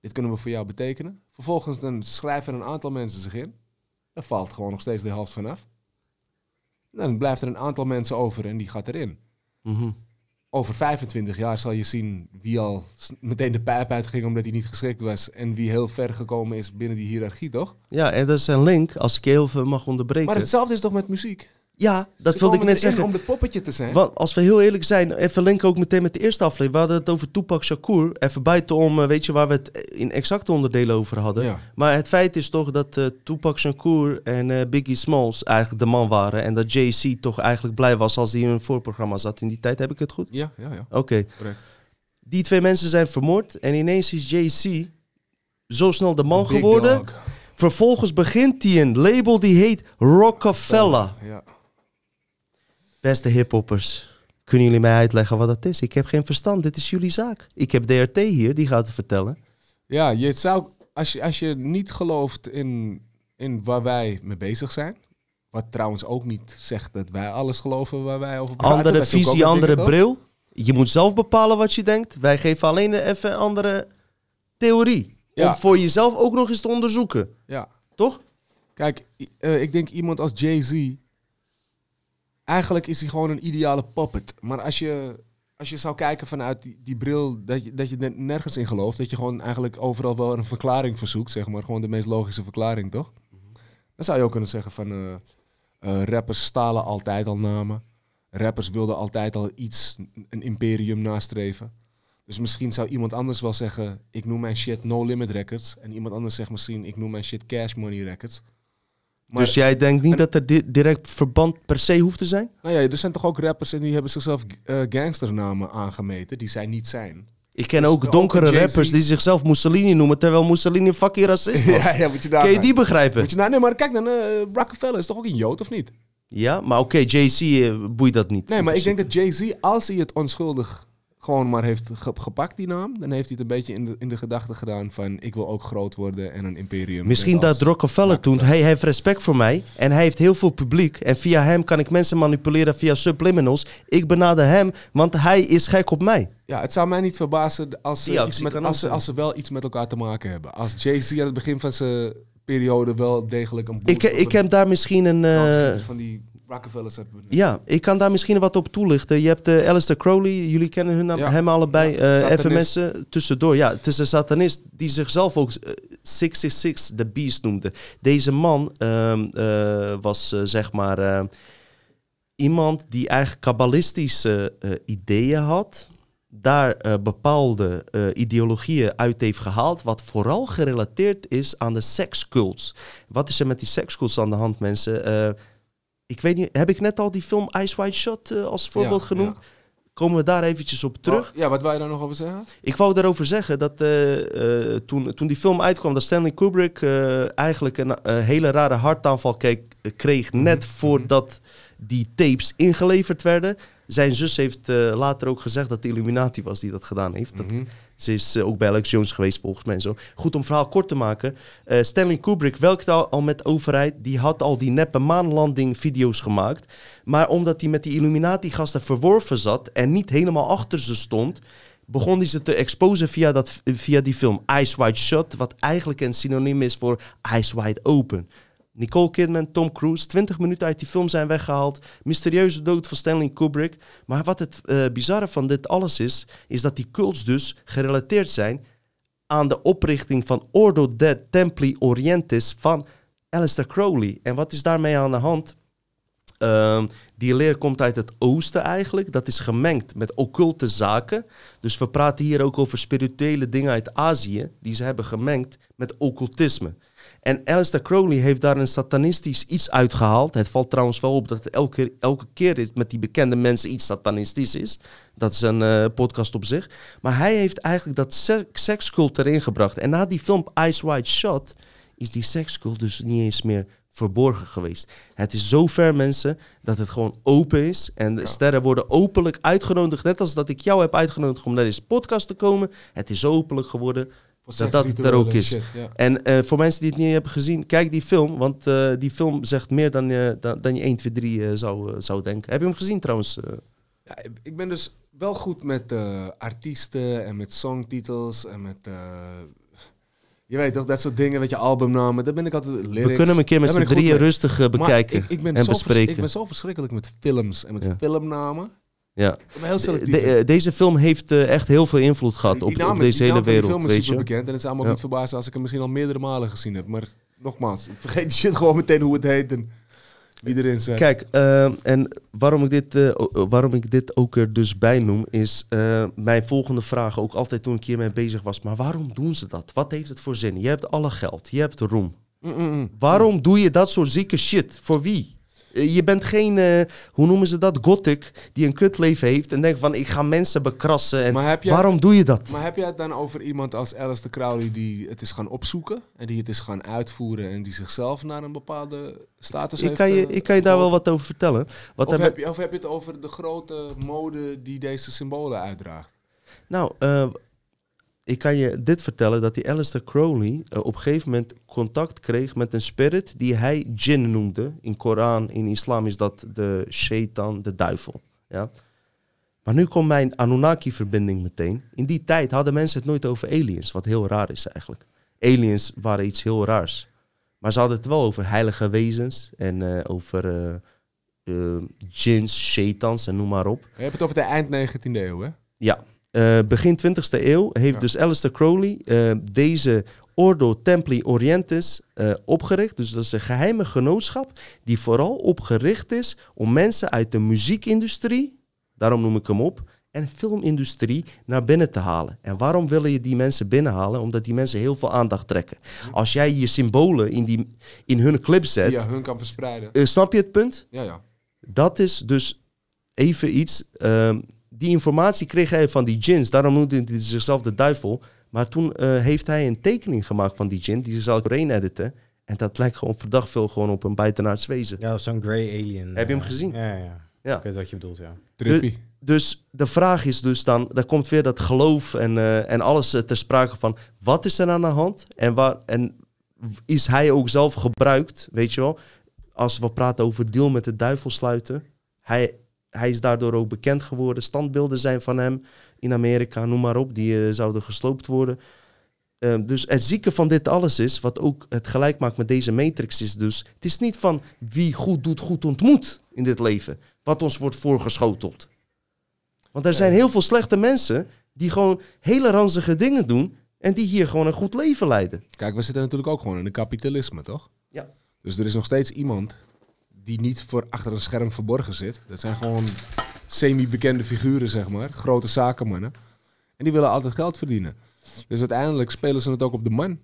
Dit kunnen we voor jou betekenen. Vervolgens dan schrijven een aantal mensen zich in. Daar valt gewoon nog steeds de helft vanaf. Dan blijft er een aantal mensen over en die gaat erin. Mhm. Over 25 jaar zal je zien wie al meteen de pijp uitging omdat hij niet geschikt was. En wie heel ver gekomen is binnen die hiërarchie, toch? Ja, en dat is een link, als ik heel veel mag onderbreken. Maar hetzelfde is toch met muziek? Ja, dat Ze wilde ik net zeggen. om het poppetje te zijn. Want als we heel eerlijk zijn, even linken ook meteen met de eerste aflevering. We hadden het over Tupac Shakur. Even buitenom, eh, weet je, waar we het in exacte onderdelen over hadden. Ja. Maar het feit is toch dat eh, Tupac Shakur en eh, Biggie Smalls eigenlijk de man waren. En dat JC toch eigenlijk blij was als hij in een voorprogramma zat in die tijd. Heb ik het goed? Ja, ja, ja. Oké. Die twee mensen zijn vermoord. En ineens is JC zo snel de man geworden. Vervolgens begint hij een label die heet Rockefeller. Ja. Beste hiphoppers, kunnen jullie mij uitleggen wat dat is? Ik heb geen verstand, dit is jullie zaak. Ik heb DRT hier, die gaat het vertellen. Ja, je zou, als, je, als je niet gelooft in, in waar wij mee bezig zijn. Wat trouwens ook niet zegt dat wij alles geloven waar wij over praten. Andere visie, andere bril. Je moet zelf bepalen wat je denkt. Wij geven alleen even een andere theorie. Ja. Om voor jezelf ook nog eens te onderzoeken. Ja. Toch? Kijk, eh, ik denk iemand als Jay-Z. Eigenlijk is hij gewoon een ideale puppet. Maar als je, als je zou kijken vanuit die, die bril, dat je, dat je er nergens in gelooft. Dat je gewoon eigenlijk overal wel een verklaring verzoekt, zeg maar. Gewoon de meest logische verklaring, toch? Dan zou je ook kunnen zeggen van... eh, eh, rappers stalen altijd al namen. Rappers wilden altijd al iets, een imperium nastreven. Dus misschien zou iemand anders wel zeggen... ik noem mijn shit No Limit Records. En iemand anders zegt misschien... ik noem mijn shit Cash Money Records. Maar, dus jij denkt niet dat er di- direct verband per se hoeft te zijn? nou ja, er zijn toch ook rappers en die hebben zichzelf eh, gangsternamen aangemeten... die zij niet zijn. Ik ken Dus ook donkere Jay-Z. rappers die zichzelf Mussolini noemen, terwijl Mussolini een fucking racist was. ja, ja, moet je daar Kun je die begrijpen? Moet je nou, nee, maar kijk dan, eh, Rockefeller is toch ook een Jood, of niet? Ja, maar oké, JC eh, boeit dat niet. Nee, maar ik denk dat Jay-Z, als hij het onschuldig gewoon maar heeft ge- gepakt, die naam, dan heeft hij het een beetje in de, in de gedachte gedaan van ik wil ook groot worden en een imperium. Misschien dat Rockefeller toen, hij heeft respect voor mij en hij heeft heel veel publiek. En via hem kan ik mensen manipuleren via subliminals. Ik benader hem, want hij is gek op mij. Ja, het zou mij niet verbazen als ze, iets met, als, ze, als ze wel iets met elkaar te maken hebben. Als Jay-Z aan het begin van zijn periode wel degelijk een Ik, boost ik heb daar misschien een... eh, van die Rockefellers hebben. ja, ik kan daar misschien wat op toelichten. Je hebt uh, Alistair Crowley, jullie kennen hun, naam- Ja. hem allebei. Ja, Eh, even mensen tussendoor. Ja, het is een satanist die zichzelf ook eh, 666, de Beast noemde. Deze man ehm, eh, was eh, zeg maar eh, iemand die eigenlijk kabbalistische eh, ideeën had. Daar eh, bepaalde eh, ideologieën uit heeft gehaald, wat vooral gerelateerd is aan de sekscults. Wat is er met die sekscults aan de hand, mensen? Eh, ik weet niet, heb ik net al die film Ice White Shot eh, als voorbeeld Ja, genoemd? ja. Komen we daar eventjes op terug? Oh, ja, wat wil je daar nog over zeggen? Ik wou daarover zeggen dat eh, eh, toen, toen die film uitkwam, dat Stanley Kubrick eigenlijk een hele rare hartaanval kreeg. Net voordat die tapes ingeleverd werden. Zijn zus heeft eh, later ook gezegd dat de Illuminati was die dat gedaan heeft. Dat, Mhm. Ze is eh, ook bij Alex Jones geweest volgens mij en zo. Goed, om het verhaal kort te maken. eh, Stanley Kubrick werkte al, al met de overheid. Die had al die neppe maanlanding video's gemaakt. Maar omdat hij met die Illuminati-gasten verworven zat... en niet helemaal achter ze stond... begon hij ze te exposen via, dat, via die film Ice White Shot... wat eigenlijk een synoniem is voor Ice Wide Open. Nicole Kidman, Tom Cruise, 20 minuten uit die film zijn weggehaald. Mysterieuze dood van Stanley Kubrick. Maar wat het eh, bizarre van dit alles is, is dat die cults dus gerelateerd zijn aan de oprichting van Ordo de Templi Orientis van Aleister Crowley. En wat is daarmee aan de hand? Ehm, die leer komt uit het oosten eigenlijk. Dat is gemengd met occulte zaken. Dus we praten hier ook over spirituele dingen uit Azië... die ze hebben gemengd met occultisme. En Aleister Crowley heeft daar een satanistisch iets uitgehaald. Het valt trouwens wel op dat het elke, elke keer is met die bekende mensen iets satanistisch is. Dat is een eh, podcast op zich. Maar hij heeft eigenlijk dat se- sekscult erin gebracht. En na die film Ice White Shot is die sekscult dus niet eens meer verborgen geweest. Het is zo ver, mensen, dat het gewoon open is. En de sterren worden openlijk uitgenodigd. Net als dat ik jou heb uitgenodigd om naar deze podcast te komen. Het is openlijk geworden dat dat het er ook is. shit, ja. En eh, voor mensen die het niet hebben gezien, kijk die film. Want eh, die film zegt meer dan je, dan, dan je 1, 2, 3 eh, zou, eh, zou denken. Heb je hem gezien trouwens? Ja, ik ben dus wel goed met artiesten en met songtitels en met... je weet toch, dat soort dingen, weet je, albumnamen. Daar ben ik altijd lyrics. We kunnen hem een keer met z'n drieën rustig bekijken ik, en bespreken. ik ben zo verschrikkelijk met films en met Ja. filmnamen. Ja. Heel De- selectief. de- eh, deze film heeft eh, echt heel veel invloed gehad Die op, op is- deze hele van die wereld, film is weet super je. bekend en het zou me ook Ja. niet verbazen als ik hem misschien al meerdere malen gezien heb. Maar nogmaals, ik vergeet die shit gewoon meteen hoe het heet en wie erin zit. Kijk, eh, en waarom ik, dit, waarom ik dit ook er dus bij noem, is mijn volgende vraag ook altijd toen ik hiermee bezig was. Maar waarom doen ze dat? Wat heeft het voor zin? Je hebt alle geld, je hebt roem. Mm, mm, mm. Waarom doe je dat soort zieke shit? Voor wie? Eh, Je bent geen, eh, hoe noemen ze dat, gothic, die een kutleven heeft en denkt van ik ga mensen bekrassen. En jij- waarom doe je dat? Maar heb jij het dan over iemand als Alistair Crowley die het is gaan opzoeken en die het is gaan uitvoeren en die zichzelf naar een bepaalde status ik, heeft kan je, eh, ik kan je daar wel wat over vertellen. Wat Of heb, je, of heb je het over de grote mode die deze symbolen uitdraagt? Nou, eh, ik kan je dit vertellen, dat die Alistair Crowley eh, op een gegeven moment contact kreeg met een spirit die hij jinn noemde. In Koran, in islam is dat de shaitan, de duivel. Ja? Maar nu komt mijn Anunnaki-verbinding meteen. In die tijd hadden mensen het nooit over aliens, wat heel raar is eigenlijk. Aliens waren iets heel raars. Maar ze hadden het wel over heilige wezens en eh, over eh, djinns, shaitans en noem maar op. Je hebt het over de eind 19e eeuw, hè? Ja, eh, begin 20e eeuw heeft Ja. dus Alistair Crowley eh, deze Ordo Templi Orientis eh, opgericht. Dus dat is een geheime genootschap die vooral opgericht is om mensen uit de muziekindustrie, daarom noem ik hem op, en filmindustrie naar binnen te halen. En waarom willen je die mensen binnenhalen? Omdat die mensen heel veel aandacht trekken. Als jij je symbolen in, die, in hun clip zet, Die je hun kan verspreiden. snap je het punt? Ja, ja. Dat is dus even iets. ehm, die informatie kreeg hij van die djinns. Daarom noemde hij zichzelf de duivel. Maar toen eh, heeft hij een tekening gemaakt van die djinn. Die zal ik doorheen editen. En dat lijkt gewoon verdacht veel gewoon op een buitenaards wezen. Ja, zo'n grey alien. Heb je hem gezien? Ja, ja. Ja. Ik weet wat je bedoelt, ja. Trippy. Dus de vraag is dus dan, daar komt weer dat geloof en, eh, en alles eh, ter sprake van, wat is er aan de hand? En, waar, en is hij ook zelf gebruikt, weet je wel? Als we praten over deal met de duivel sluiten, hij, hij is daardoor ook bekend geworden. Standbeelden zijn van hem in Amerika, noem maar op, die eh, zouden gesloopt worden. Eh, dus het zieke van dit alles is, wat ook het gelijk maakt met deze matrix, is dus... Het is niet van wie goed doet, goed ontmoet in dit leven. Wat ons wordt voorgeschoteld. Want er zijn heel veel slechte mensen die gewoon hele ranzige dingen doen... en die hier gewoon een goed leven leiden. Kijk, we zitten natuurlijk ook gewoon in een kapitalisme, toch? Ja. Dus er is nog steeds iemand die niet voor achter een scherm verborgen zit. Dat zijn gewoon semi-bekende figuren, zeg maar. Grote zakenmannen. En die willen altijd geld verdienen. Dus uiteindelijk spelen ze het ook op de man.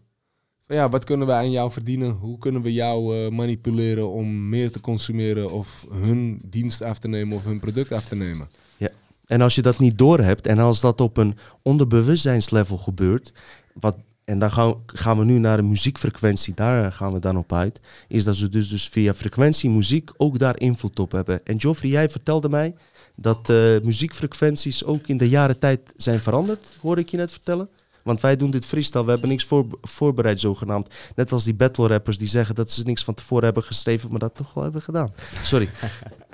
Van ja, wat kunnen we aan jou verdienen? Hoe kunnen we jou eh, manipuleren om meer te consumeren of hun dienst af te nemen of hun product af te nemen? En als je dat niet doorhebt en als dat op een onderbewustzijnslevel gebeurt, wat, en dan gaan, gaan we nu naar de muziekfrequentie, daar gaan we dan op uit, is dat ze dus, dus via frequentie muziek ook daar invloed op hebben. En Joffrey, jij vertelde mij dat eh, muziekfrequenties ook in de jaren tijd zijn veranderd, hoorde ik je net vertellen. Want wij doen dit freestyle, we hebben niks voor, voorbereid zogenaamd. Net als die battle rappers die zeggen dat ze niks van tevoren hebben geschreven, maar dat toch wel hebben gedaan. Sorry.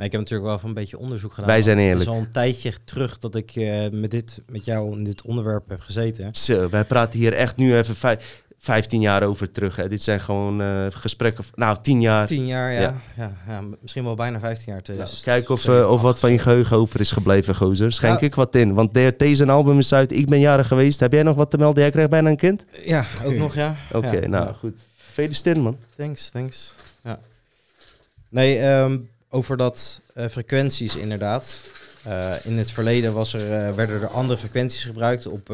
Nee, ik heb natuurlijk wel even een beetje onderzoek gedaan. Wij zijn eerlijk. Het is al een tijdje terug dat ik eh, met, dit, met jou in dit onderwerp heb gezeten. Zo, wij praten hier echt nu even vijf, 15 jaar over terug. Hè. Dit zijn gewoon eh, gesprekken. Nou, 10 jaar. Tien jaar, ja. Ja. ja. Ja, misschien wel bijna 15 jaar. Nou, 2007, kijk of, eh, of wat van je geheugen over is gebleven, gozer. Schenk Ja. ik wat in. Want de- deze album is uit. Ik ben jarig geweest. Heb jij nog wat te melden? Jij krijgt bijna een kind? Ja, ook nog, ja. Oké, nou goed. Gefeliciteerd, man. Thanks, thanks. Ja. Nee, ehm, over dat eh, frequenties inderdaad. Eh, in het verleden was er, eh, werden er andere frequenties gebruikt. Op,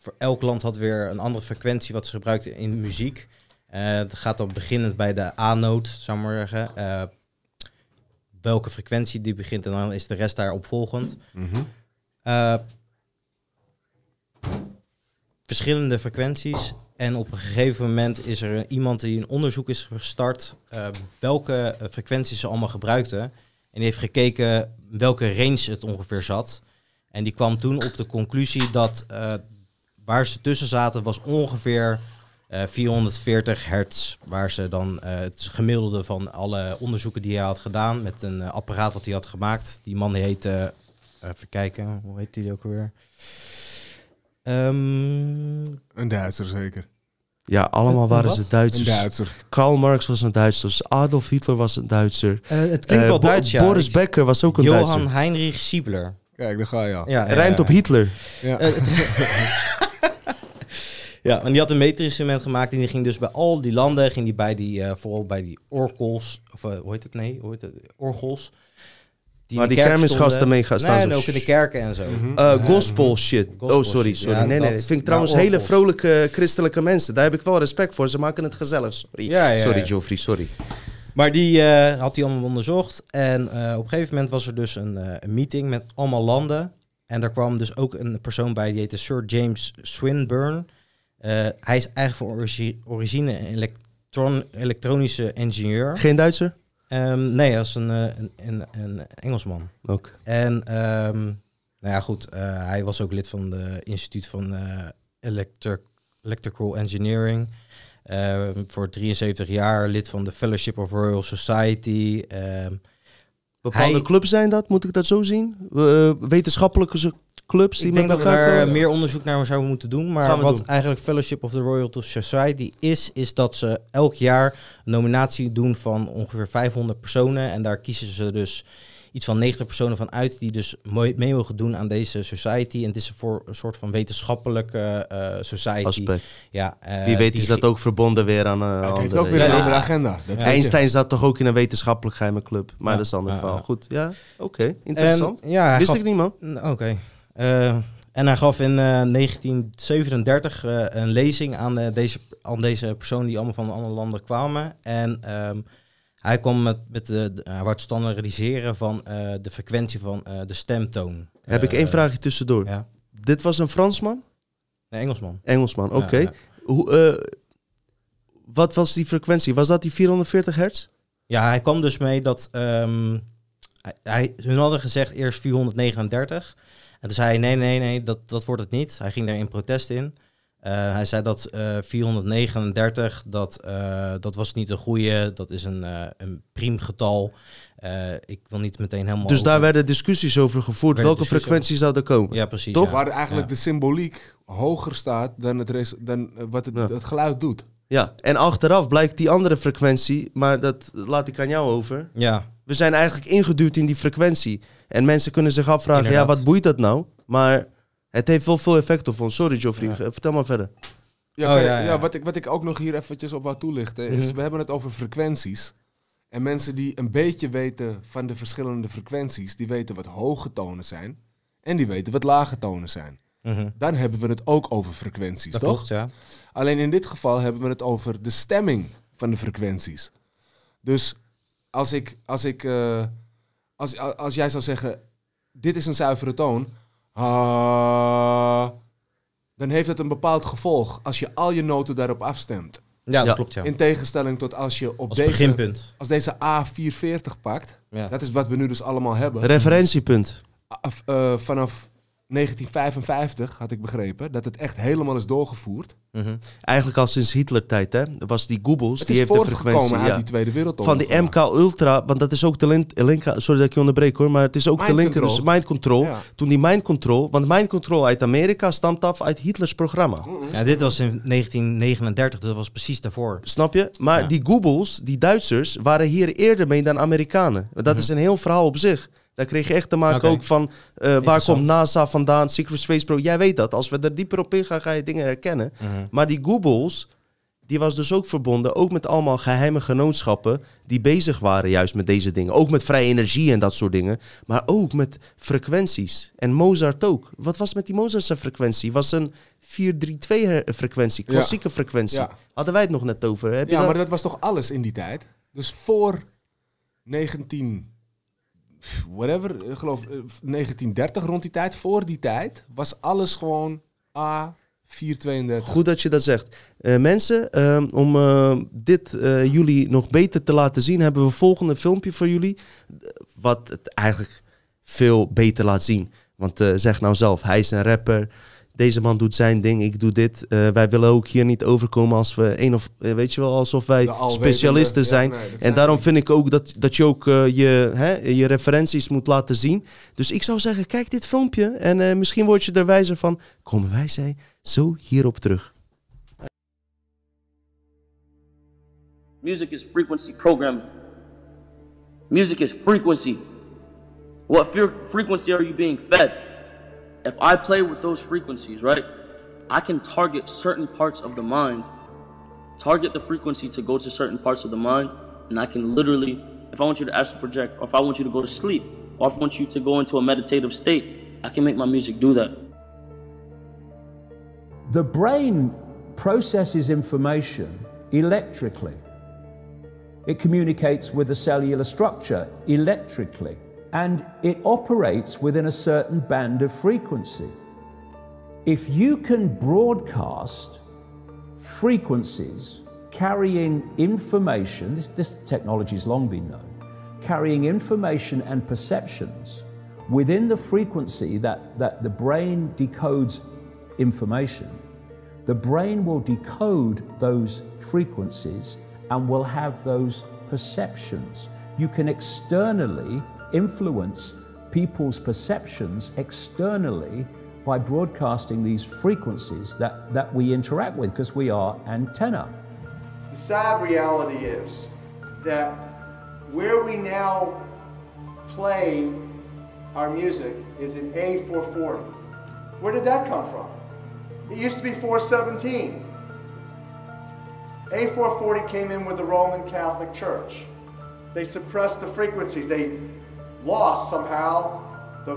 voor elk land had weer een andere frequentie wat ze gebruikten in muziek. Het gaat dan beginnend bij de A-noot, zou ik maar zeggen. Welke frequentie die begint en dan is de rest daarop volgend. Eh, verschillende frequenties. En op een gegeven moment is er iemand die een onderzoek is gestart eh, welke eh, frequenties ze allemaal gebruikten. En die heeft gekeken welke range het ongeveer zat. En die kwam toen op de conclusie dat eh, waar ze tussen zaten was ongeveer eh, 440 hertz. Waar ze dan het gemiddelde van alle onderzoeken die hij had gedaan met een apparaat wat hij had gemaakt. Die man heette, even kijken, hoe heet die ook alweer? Ehm, Een Duitser zeker. Ja, allemaal Een- waren ze wat? Een Duitsers. Duitser. Karl Marx was een Duitser. Adolf Hitler was een Duitser. eh, het klinkt Eh, wel Bo- Duits, ja. Boris Becker was ook een Johan Duitser. Heinrich Siebler. Kijk, daar ga je al. Ja, rijmt ja, op Hitler. Ja. Eh, Ja, en die had een meeterinstrument gemaakt en die ging dus bij al die landen, ging die bij die, eh, vooral bij die orkels, of hoe heet het, nee, hoe heet het, orgels. Waar in de die kermisgasten mee gaan staan Nee, zo, en ook in de kerken en zo. Eh, gospel shit. gospel oh, sorry, shit, sorry. ja, nee, nee, dat. Vind ik trouwens hele orgels. vrolijke christelijke mensen. Daar heb ik wel respect voor. Ze maken het gezellig. Sorry, Ja, ja, sorry ja. Joffrey, sorry. Maar die eh, had hij allemaal onderzocht. En eh, op een gegeven moment was er dus een, eh, een meeting met allemaal landen. En daar kwam dus ook een persoon bij, die heette Sir James Swinburne. Eh, hij is eigenlijk voor origi- origine een elektron elektronische ingenieur. Geen Duitser? Ehm, nee, als een, eh, een, een, een Engelsman. Ook. En ehm, nou ja, goed, eh, hij was ook lid van het instituut van eh, Electric, Electrical Engineering. Ehm, voor 73 jaar lid van de Fellowship of Royal Society. Bepaalde Hij- clubs zijn dat, moet ik dat zo zien? Wetenschappelijke clubs die Ik denk dat we elkaar komen? meer onderzoek naar zouden moeten doen. Maar we wat doen. eigenlijk Fellowship of the Royal Society is, is dat ze elk jaar een nominatie doen van ongeveer 500 personen. En daar kiezen ze dus iets van 90 personen van uit die dus mooi- mee mogen doen aan deze society. En het is voor een soort van wetenschappelijke eh, society. aspect. Ja, eh, Wie weet die is dat ook verbonden weer aan eh het heeft andere- ook weer Ja, een ja. andere agenda. Dat weet je. Einstein zat toch ook in een wetenschappelijk geheime club. Maar Ja, dat is een ander ja, verhaal. ja. Goed, ja, oké. Interessant. En, ja, hij Wist gaf- ik niet, man. Oké. Eh, en hij gaf in eh, 1937 eh, een lezing aan, eh, deze, aan deze personen die allemaal van andere landen kwamen. En ehm, hij kwam met, met de, hij het standaardiseren van eh, de frequentie van eh, de stemtoon. Heb ik Eh, één vraagje tussendoor. Ja, Dit was een Fransman? nee, Engelsman. Engelsman, oké. Ja, ja. Hoe, eh, wat was die frequentie? Was dat die 440 hertz? Ja, hij kwam dus mee dat... ehm, hij- hun hadden gezegd eerst 439. En toen zei hij, nee, nee, nee, dat, dat wordt het niet. Hij ging daar in protest in. Eh, hij zei dat eh 439, dat, eh, dat was niet een goede, dat is een, eh een priemgetal. Eh, ik wil niet meteen helemaal... Dus daar werden discussies over gevoerd. Werden Welke frequentie zou er komen? Ja, precies. Toch? ja. Waar eigenlijk Ja. de symboliek hoger staat dan, het res- dan wat het, Ja. het geluid doet. Ja, en achteraf blijkt die andere frequentie, maar dat laat ik aan jou over. Ja, We zijn eigenlijk ingeduwd in die frequentie. En mensen kunnen zich afvragen, Inderdaad. ja, wat boeit dat nou? Maar het heeft wel veel effect op ons. Sorry, Geoffrey, Ja. eh, vertel maar verder. Ja, Oh, ja, ja, ja. wat, ik, wat ik ook nog hier eventjes op wou toelichten is, Mhm. we hebben het over frequenties. En mensen die een beetje weten van de verschillende frequenties, die weten wat hoge tonen zijn en die weten wat lage tonen zijn. mhm. Dan hebben we het ook over frequenties, dat toch? klopt, ja. Alleen in dit geval hebben we het over de stemming van de frequenties. Dus als ik, als ik, eh, als, als jij zou zeggen, dit is een zuivere toon, ah, dan heeft het een bepaald gevolg als je al je noten daarop afstemt. Ja, dat Ja. klopt, ja. In tegenstelling tot als je op Als deze, beginpunt. als deze A440 pakt, Ja. dat is wat we nu dus allemaal hebben. Referentiepunt. Af- eh, vanaf 1955 had ik begrepen dat het echt helemaal is doorgevoerd. Mhm. Eigenlijk al sinds Hitler-tijd, hè? Was die Goebbels, die heeft de frequentie. uit ja. die Tweede Wereldoorlog. Van die MK Ultra, want dat is ook de link, sorry dat ik je onderbreek hoor, maar het is ook de Mind link, control. dus mind control. Ja. Toen die mind control, want mind control uit Amerika stamt af uit Hitlers programma. Ja, dit was in 1939, dus dat was precies daarvoor. Snap je? Maar Ja. die Goebbels, die Duitsers, waren hier eerder mee dan Amerikanen. Dat is een heel verhaal op zich. Daar kreeg je echt te maken ook van eh, waar komt NASA vandaan, Secret Space Pro. Jij weet dat. Als we er dieper op ingaan, ga je dingen herkennen. Mhm. Maar die Goebbels, die was dus ook verbonden, ook met allemaal geheime genootschappen die bezig waren juist met deze dingen. Ook met vrije energie en dat soort dingen. Maar ook met frequenties. En Mozart ook. Wat was met die Mozartse frequentie? Was een 432 frequentie, Ja. klassieke frequentie. Ja. Hadden wij het nog net over. Heb je Ja, dat? maar dat was toch alles in die tijd? Dus voor 19... Whatever, ik geloof eh, 1930 rond die tijd, voor die tijd, was alles gewoon A432. Goed dat je dat zegt. Eh, mensen, ehm, om eh, dit eh, jullie nog beter te laten zien, hebben we volgende filmpje voor jullie. eh, Wat het eigenlijk veel beter laat zien. Want eh, zeg nou zelf, hij is een rapper. Deze man doet zijn ding, ik doe dit. Eh, wij willen ook hier niet overkomen als we een of eh, weet je wel, alsof wij specialisten ja, zijn. nee, en zijn daarom vind ik ook dat, dat je ook eh, je, hè, je referenties moet laten zien. Dus ik zou zeggen, kijk dit filmpje en eh, misschien word je er wijzer van. Komen wij zij zo hierop terug. Music is frequency programming. Music is frequency. What fre- frequency are you being fed? If I play with those frequencies, right, I can target certain parts of the mind, target the frequency to go to certain parts of the mind, and I can literally, if I want you to astral project, or if I want you to go to sleep, or if I want you to go into a meditative state, I can make my music do that. The brain processes information electrically. It communicates with the cellular structure electrically, and it operates within a certain band of frequency. If you can broadcast frequencies carrying information, this, this technology has long been known, carrying information and perceptions within the frequency that, that the brain decodes information, the brain will decode those frequencies and will have those perceptions. You can externally influence people's perceptions externally by broadcasting these frequencies that, that we interact with because we are antenna. The sad reality is that where we now play our music is in A440. Where did that come from? It used to be 417. A440 came in with the Roman Catholic Church. They suppressed the frequencies. They lost somehow the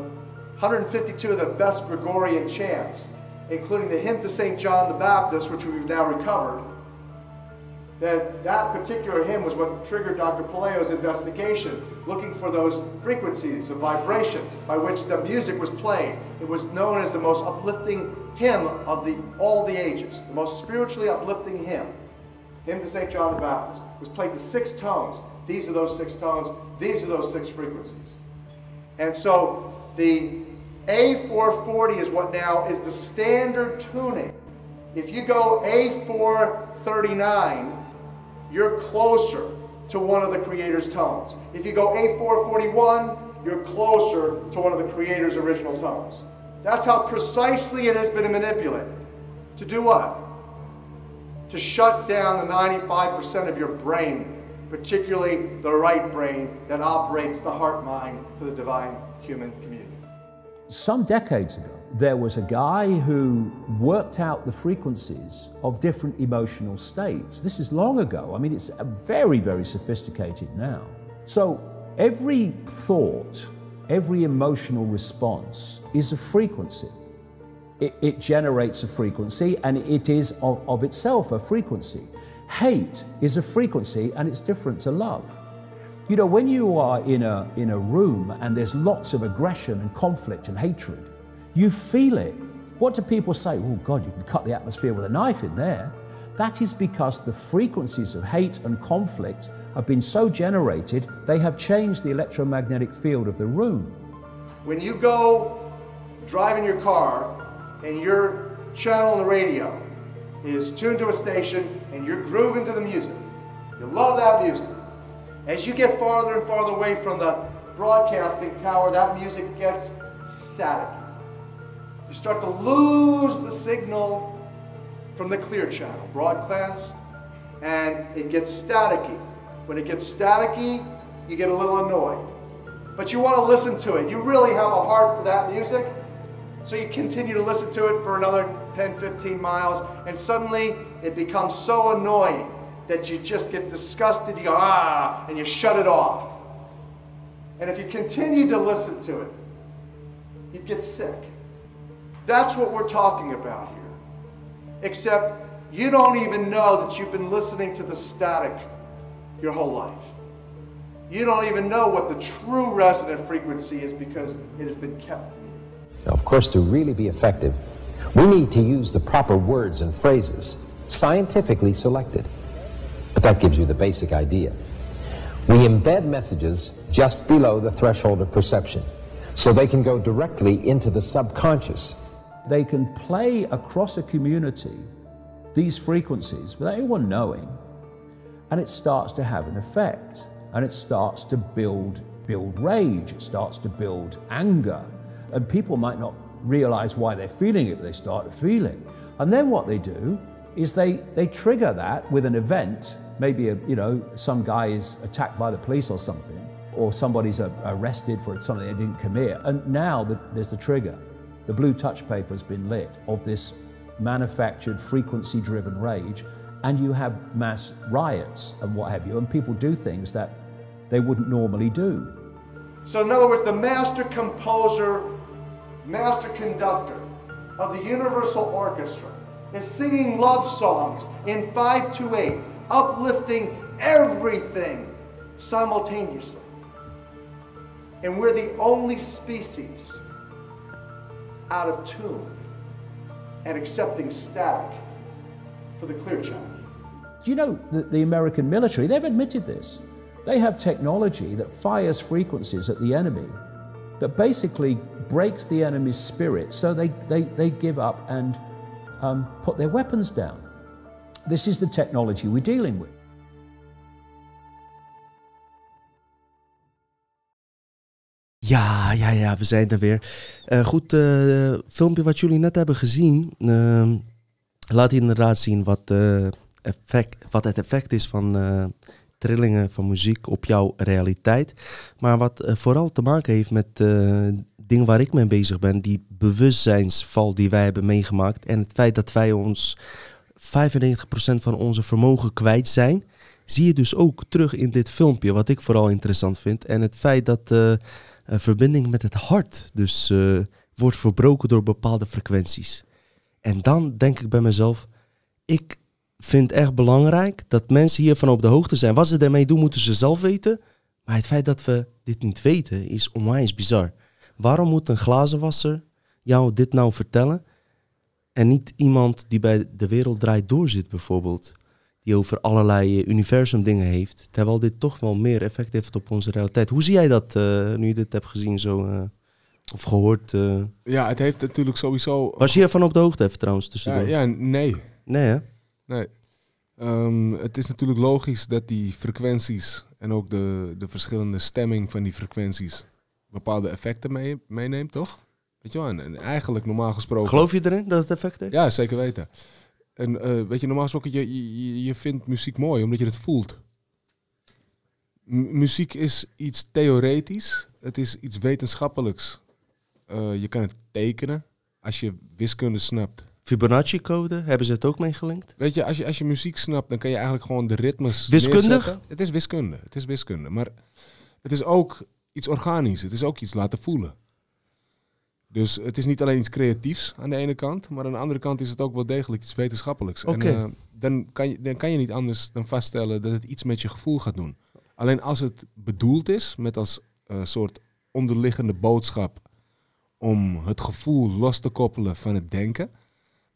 152 of the best Gregorian chants, including the hymn to St. John the Baptist, which we've now recovered. That that particular hymn was what triggered Dr. Paleo's investigation, looking for those frequencies of vibration by which the music was played. It was known as the most uplifting hymn of the, all the ages, the most spiritually uplifting hymn. Hymn to St. John the Baptist was played to six tones. These are those six tones. These are those six frequencies. And so the A440 is what now is the standard tuning. If you go A439, you're closer to one of the creator's tones. If you go A441, you're closer to one of the creator's original tones. That's how precisely it has been manipulated. To do what? To shut down the 95% of your brain, particularly the right brain that operates the heart mind for the divine human community. Some decades ago, there was a guy who worked out the frequencies of different emotional states. This is long ago. I mean, it's very, very sophisticated now. So every thought, every emotional response is a frequency. It, it generates a frequency and it is of, of itself a frequency. Hate is a frequency and it's different to love. You know, when you are in a, in a room and there's lots of aggression and conflict and hatred, you feel it. What do people say? Oh, God, you can cut the atmosphere with a knife in there. That is because the frequencies of hate and conflict have been so generated, they have changed the electromagnetic field of the room. When you go driving your car and your channel on the radio is tuned to a station and you're grooving to the music, you love that music. As you get farther and farther away from the broadcasting tower, that music gets static. You start to lose the signal from the clear channel, broadcast, and it gets staticky. When it gets staticky, you get a little annoyed. But you want to listen to it. You really have a heart for that music. So you continue to listen to it for another 10, 15 miles, and suddenly it becomes so annoying that you just get disgusted. You go, ah, and you shut it off. And if you continue to listen to it, you get sick. That's what we're talking about here. Except you don't even know that you've been listening to the static your whole life. You don't even know what the true resonant frequency is because it has been kept from you. Now, of course, to really be effective, we need to use the proper words and phrases, scientifically selected. But that gives you the basic idea. We embed messages just below the threshold of perception so they can go directly into the subconscious. They can play across a community these frequencies without anyone knowing, and it starts to have an effect, and it starts to build build rage, it starts to build anger, and people might not realize why they're feeling it, but they start feeling. And then what they do is they, they trigger that with an event. Maybe, a, you know, some guy is attacked by the police or something, or somebody's a, arrested for something they didn't commit. And now the, there's the trigger. The blue touch paper has been lit of this manufactured frequency driven rage, and you have mass riots and what have you, and people do things that they wouldn't normally do. So, in other words, the master composer, master conductor of the Universal Orchestra is singing love songs in 5 to 8, uplifting everything simultaneously. And we're the only species out of tune and accepting static for the clear channel. Do you know that the American military, they've admitted this. They have technology that fires frequencies at the enemy that basically breaks the enemy's spirit so they, they, they give up and um, put their weapons down. This is the technology we're dealing with. Ja, ja, ja, we zijn er weer. Eh, goed, eh, filmpje wat jullie net hebben gezien. ehm, laat inderdaad zien wat, eh, effect, wat het effect is van trillingen van muziek op jouw realiteit. Maar wat eh, vooral te maken heeft met eh dingen waar ik mee bezig ben. Die bewustzijnsval die wij hebben meegemaakt. En het feit dat wij ons 95% van onze vermogen kwijt zijn. Zie je dus ook terug in dit filmpje. Wat ik vooral interessant vind. En het feit dat... een verbinding met het hart dus wordt verbroken door bepaalde frequenties. En dan denk ik bij mezelf, ik vind echt belangrijk dat mensen hiervan op de hoogte zijn. Wat ze ermee doen, moeten ze zelf weten. Maar het feit dat we dit niet weten, is onwijs bizar. Waarom moet een glazenwasser jou dit nou vertellen? En niet iemand die bij de wereld draait door zit bijvoorbeeld. Die over allerlei eh, universum dingen heeft. Terwijl dit toch wel meer effect heeft op onze realiteit. Hoe zie jij dat eh, nu je dit hebt gezien zo, eh, of gehoord? eh? Ja, het heeft natuurlijk sowieso... Was je hiervan op de hoogte even trouwens ja, tussendoor? ja, nee. Nee hè? Nee. Ehm, het is natuurlijk logisch dat die frequenties en ook de, de verschillende stemming van die frequenties bepaalde effecten mee, meeneemt, toch? Weet je wel, en, en eigenlijk normaal gesproken... Geloof je erin dat het effect heeft? Ja, zeker weten. En eh, weet je, normaal gesproken, je, je, je vindt muziek mooi omdat je het voelt. M- muziek is iets theoretisch, het is iets wetenschappelijks. Eh, je kan het tekenen als je wiskunde snapt. Fibonacci-code, hebben ze het ook meegelinkt? Weet je als, je, als je muziek snapt, dan kan je eigenlijk gewoon de ritmes. Wiskundig? neerzetten. Het is wiskunde. Het is wiskunde. Maar het is ook iets organisch. Het is ook iets laten voelen. Dus het is niet alleen iets creatiefs aan de ene kant, maar aan de andere kant is het ook wel degelijk iets wetenschappelijks. En eh, dan, kan je, dan kan je niet anders dan vaststellen dat het iets met je gevoel gaat doen. Alleen als het bedoeld is met als eh, soort onderliggende boodschap om het gevoel los te koppelen van het denken,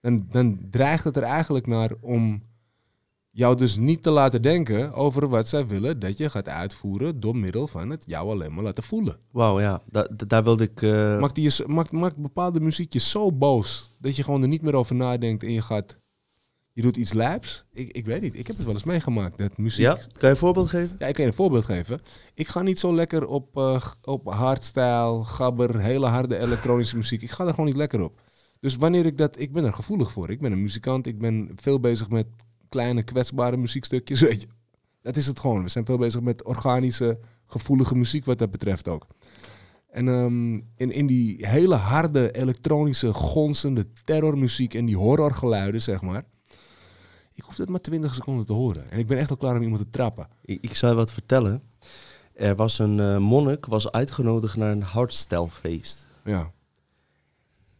dan, dan dreigt het er eigenlijk naar om jou dus niet te laten denken over wat zij willen dat je gaat uitvoeren door middel van het jou alleen maar laten voelen. Wauw, ja. Da- da- daar wilde ik... eh, Maakt, die maakt, maakt bepaalde muziek je zo boos dat je gewoon er niet meer over nadenkt en je gaat, je doet iets lijps. Ik, ik weet niet, ik heb het wel eens meegemaakt dat muziek. ja? Kan je een voorbeeld geven? Ja, ik kan je een voorbeeld geven. Ik ga niet zo lekker op, g- op hardstyle, gabber, hele harde elektronische muziek. Ik ga daar gewoon niet lekker op. Dus wanneer ik dat, ik ben er gevoelig voor. Ik ben een muzikant, ik ben veel bezig met kleine kwetsbare muziekstukjes, weet je. Dat is het gewoon. We zijn veel bezig met organische, gevoelige muziek wat dat betreft ook. En ehm, in, in die hele harde, elektronische, gonzende terrormuziek en die horrorgeluiden, zeg maar. Ik hoef dat maar 20 seconden te horen. En ik ben echt al klaar om iemand te trappen. Ik, ik zal je wat vertellen. Er was een eh, monnik, was uitgenodigd naar een hardstylefeest. Ja.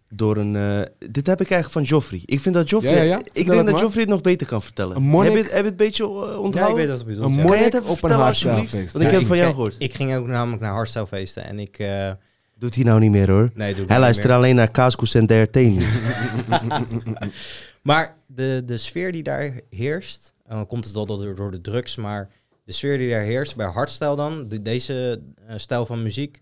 Door een... eh, dit heb ik eigenlijk van Joffrey. Ik vind dat Joffrey... Ja, ja, ja. Ik denk het dat. Joffrey het nog beter kan vertellen. Een monnik- Heb je, het- heb je het een beetje eh, onthouden? Ja, ik weet wat het bedoelt. Een ja. Kan je monnik het even op een vertellen alsjeblieft? Want ik heb van jou gehoord. Ik ging ook namelijk naar hardstylefeesten en ik... eh, Doet hij nou niet meer hoor. nee, doe Hij niet luistert alleen naar Kaaskoes en DRT nu. Maar de, de sfeer die daar heerst, en dan komt het al door, door de drugs, maar de sfeer die daar heerst bij hardstyle dan, de- deze eh, stijl van muziek,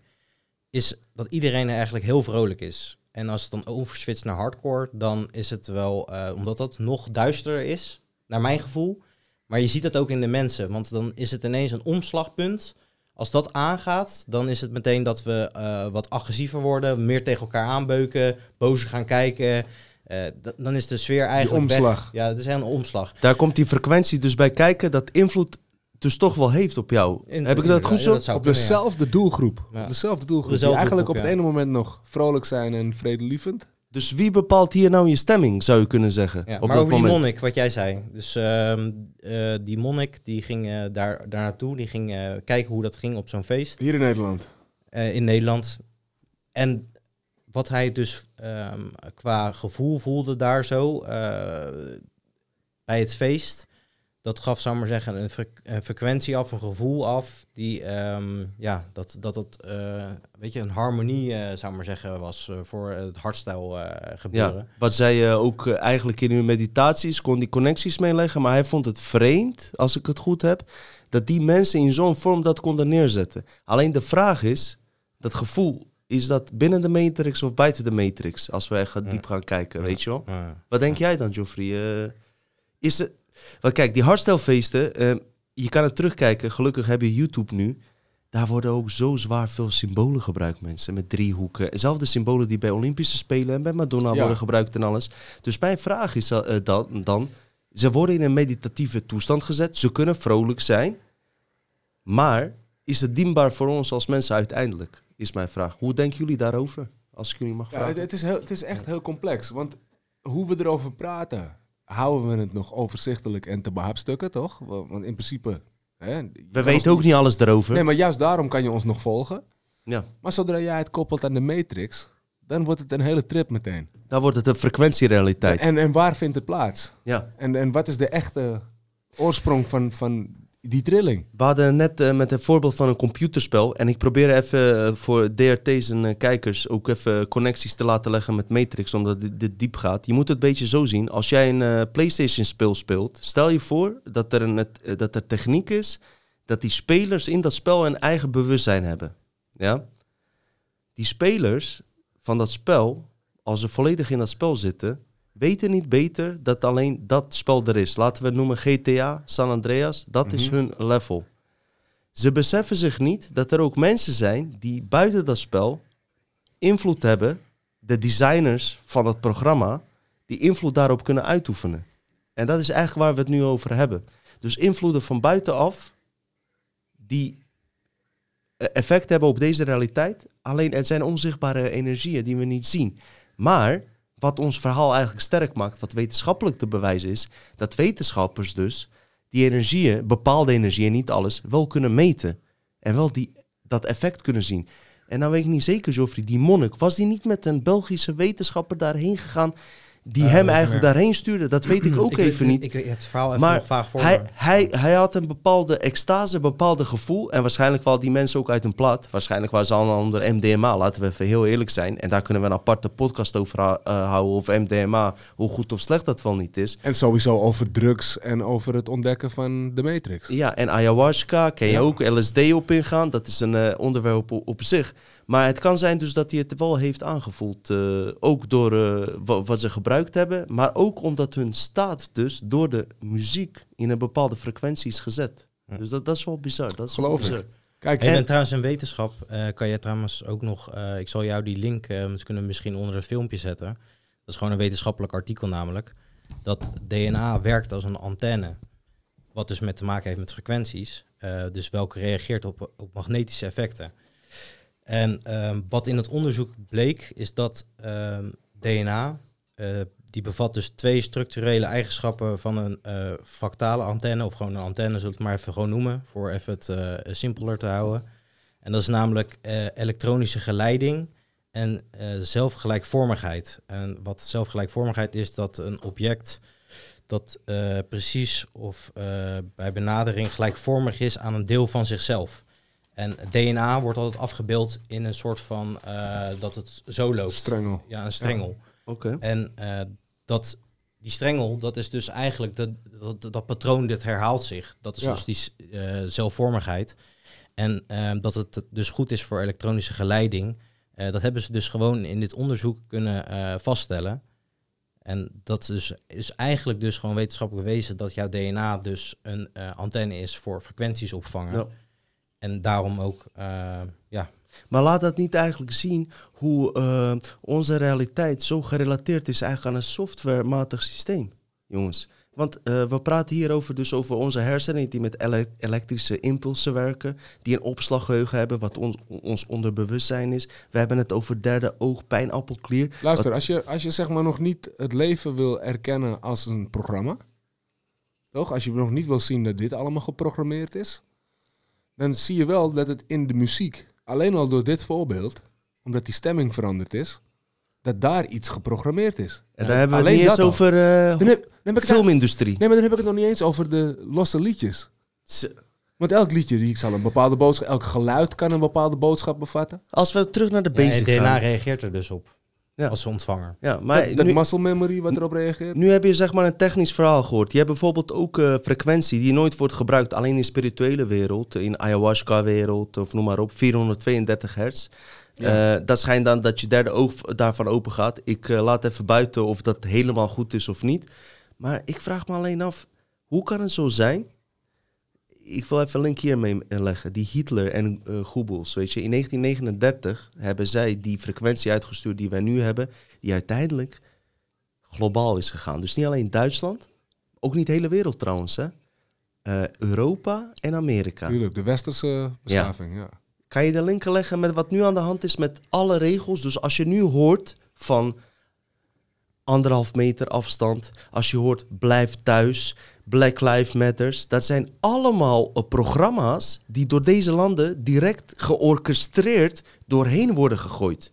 is dat iedereen eigenlijk heel vrolijk is. En als het dan overswitcht naar hardcore, dan is het wel, eh, omdat dat nog duisterder is, naar mijn gevoel. Maar je ziet dat ook in de mensen, want dan is het ineens een omslagpunt. Als dat aangaat, dan is het meteen dat we eh, wat agressiever worden, meer tegen elkaar aanbeuken, bozer gaan kijken. Eh, dan is de sfeer eigenlijk omslag. Ja, het is een omslag. Daar komt die frequentie dus bij kijken dat invloed dus toch wel heeft op jou. In- heb ik dat goed ja, zo? dat Op kunnen, ja. dezelfde doelgroep. Ja. Op dezelfde doelgroep. Dezelfde die eigenlijk doelgroep, op het ja. ene moment nog vrolijk zijn en vredelievend. Dus wie bepaalt hier nou je stemming, zou je kunnen zeggen? Ja, op maar over die monnik, wat jij zei. Dus ehm, eh, die monnik, die ging eh, daar, daar naartoe. Die ging eh, kijken hoe dat ging op zo'n feest Hier in Nederland. eh, in Nederland. En wat hij dus ehm, qua gevoel voelde daar zo eh, bij het feest... Dat gaf, zou ik maar zeggen, een, fre- een frequentie af, een gevoel af. Die, ehm, ja, dat dat, het, eh, weet je, een harmonie, eh, zou ik maar zeggen, was eh, voor het eh, gebeuren. Ja, wat zij ook eigenlijk in hun meditaties kon die connecties meeleggen, maar hij vond het vreemd, als ik het goed heb, dat die mensen in zo'n vorm dat konden neerzetten. Alleen de vraag is, dat gevoel, is dat binnen de matrix of buiten de matrix, als we echt diep gaan kijken, weet je wel? Ja. Wat denk jij dan, Geoffrey? Is het... Want kijk, die hardstylefeesten, eh, je kan het terugkijken. Gelukkig heb je YouTube nu. Daar worden ook zo zwaar veel symbolen gebruikt, mensen. Met driehoeken. Zelfde symbolen die bij Olympische Spelen en bij Madonna Ja. worden gebruikt en alles. Dus mijn vraag is eh, dan, dan... Ze worden in een meditatieve toestand gezet. Ze kunnen vrolijk zijn. Maar is het dienbaar voor ons als mensen uiteindelijk? Is mijn vraag. Hoe denken jullie daarover? Als ik jullie mag Ja, vragen. het, het is heel, het is echt heel complex. Want hoe we erover praten, houden we het nog overzichtelijk en te behapstukken, toch? Wa- Want in principe... Hè, We weten ook niet alles daarover. Nee, maar juist daarom kan je ons nog volgen. Ja, Maar zodra jij het koppelt aan de Matrix, dan wordt het een hele trip meteen. dan wordt het een frequentierealiteit. En, en waar vindt het plaats? Ja. En, en wat is de echte oorsprong van, van die trilling? We hadden net eh, met een voorbeeld van een computerspel. En ik probeer even eh, voor DRT's en eh, kijkers ook even connecties te laten leggen met Matrix, omdat dit, dit diep gaat. Je moet het een beetje zo zien. Als jij een PlayStation-spel speelt, stel je voor dat er, een, dat er techniek is dat die spelers in dat spel een eigen bewustzijn hebben. Ja? Die spelers van dat spel, als ze volledig in dat spel zitten, weten niet beter dat alleen dat spel er is. Laten we het noemen GTA, San Andreas. Dat is hun level. Ze beseffen zich niet dat er ook mensen zijn die buiten dat spel invloed hebben. De designers van het programma, die invloed daarop kunnen uitoefenen. En dat is eigenlijk waar we het nu over hebben. Dus invloeden van buitenaf, die eh, effect hebben op deze realiteit. Alleen het zijn onzichtbare energieën die we niet zien. Maar wat ons verhaal eigenlijk sterk maakt, wat wetenschappelijk te bewijzen is, dat wetenschappers dus die energieën, bepaalde energieën, niet alles, wel kunnen meten. En wel die, dat effect kunnen zien. En nou weet ik niet zeker, Joffrey, die monnik, was die niet met een Belgische wetenschapper daarheen gegaan die hem eigenlijk daarheen stuurde? Dat weet ik ook Ik weet- even niet. Ik, ik heb het verhaal even Maar vaag voor hij, me. hij, hij had een bepaalde extase, een bepaalde gevoel. En waarschijnlijk waren die mensen ook uit hun plat. Waarschijnlijk waren ze allemaal onder MDMA, laten we even heel eerlijk zijn. En daar kunnen we een aparte podcast over eh, houden. Of MDMA, hoe goed of slecht dat wel niet is. En sowieso over drugs en over het ontdekken van de Matrix. Ja, en ayahuasca kan je Ja. ook LSD op ingaan. Dat is een eh, onderwerp op, op zich. Maar het kan zijn dus dat hij het wel heeft aangevoeld. eh, ook door eh, wa- wat ze gebruikt hebben. Maar ook omdat hun staat dus door de muziek in een bepaalde frequentie is gezet. Dus dat, dat is wel bizar. Dat is wel Geloof bizar. ik. Kijk, En, En- en trouwens in wetenschap eh, kan je trouwens ook nog... eh, ik zal jou die link, we kunnen misschien onder het filmpje zetten. Dat is gewoon een wetenschappelijk artikel namelijk. Dat DNA werkt als een antenne. Wat dus met te maken heeft met frequenties. eh, dus welke reageert op, op magnetische effecten. En ehm, wat in het onderzoek bleek, is dat ehm, DNA, eh, die bevat dus twee structurele eigenschappen van een eh, fractale antenne, of gewoon een antenne, zullen we het maar even gewoon noemen, voor even het eh, simpeler te houden. En dat is namelijk elektronische geleiding en zelfgelijkvormigheid. En wat zelfgelijkvormigheid is, dat een object dat precies of bij benadering gelijkvormig is aan een deel van zichzelf. En DNA wordt altijd afgebeeld in een soort van eh, dat het zo loopt. Strengel. Ja, een strengel. Oké. En eh, dat, die strengel, dat is dus eigenlijk, dat, dat, dat patroon, dat herhaalt zich. Dat is Ja. dus die eh, zelfvormigheid. En dat het dus goed is voor elektronische geleiding. dat hebben ze dus gewoon in dit onderzoek kunnen vaststellen. En dat is, is eigenlijk dus gewoon wetenschappelijk bewezen dat jouw DNA dus een antenne is voor frequenties opvangen. Ja. En daarom ook, eh, ja, Maar laat dat niet eigenlijk zien hoe eh, onze realiteit zo gerelateerd is eigenlijk aan een softwarematig systeem, jongens. Want eh, we praten hier over, dus over onze hersenen die met ele- elektrische impulsen werken, die een opslaggeheugen hebben, wat ons, ons onderbewustzijn is. We hebben het over derde oog, pijnappelklier. Luister, Wat- als je, als je zeg maar nog niet het leven wil erkennen als een programma, toch? Als je nog niet wil zien dat dit allemaal geprogrammeerd is, dan zie je wel dat het in de muziek, alleen al door dit voorbeeld, omdat die stemming veranderd is, dat daar iets geprogrammeerd is. en daar hebben we het alleen niet eens over eh, Dan heb, dan heb ik het, filmindustrie. nee, maar dan heb ik het nog niet eens over de losse liedjes. Z- Want elk liedje die zal een bepaalde boodschap, elk geluid kan een bepaalde boodschap bevatten. Als we terug naar de ja, en basic DNA gaan. reageert er dus op. Ja. Als ontvanger. Ja, maar dat dat nu- muscle memory wat erop reageert. Nu heb je zeg maar een technisch verhaal gehoord. Je hebt bijvoorbeeld ook eh, frequentie die nooit wordt gebruikt, alleen in de spirituele wereld, in ayahuasca-wereld of noem maar op, 432 hertz. Eh, dat schijnt dan dat je derde oog daarvan open gaat. Ik eh, laat even buiten of dat helemaal goed is of niet. Maar ik vraag me alleen af, hoe kan het zo zijn? Ik wil even een link hiermee leggen. Die Hitler en eh Goebbels, weet je. In 1939 hebben zij die frequentie uitgestuurd die wij nu hebben, die uiteindelijk globaal is gegaan. Dus niet alleen Duitsland, ook niet de hele wereld trouwens, hè. Eh, Europa en Amerika. Tuurlijk, de westerse beschaving, ja. Kan je de linken leggen met wat nu aan de hand is met alle regels? Dus als je nu hoort van anderhalf meter afstand, als je hoort blijf thuis, Black Lives Matters, dat zijn allemaal eh, programma's die door deze landen direct georchestreerd doorheen worden gegooid.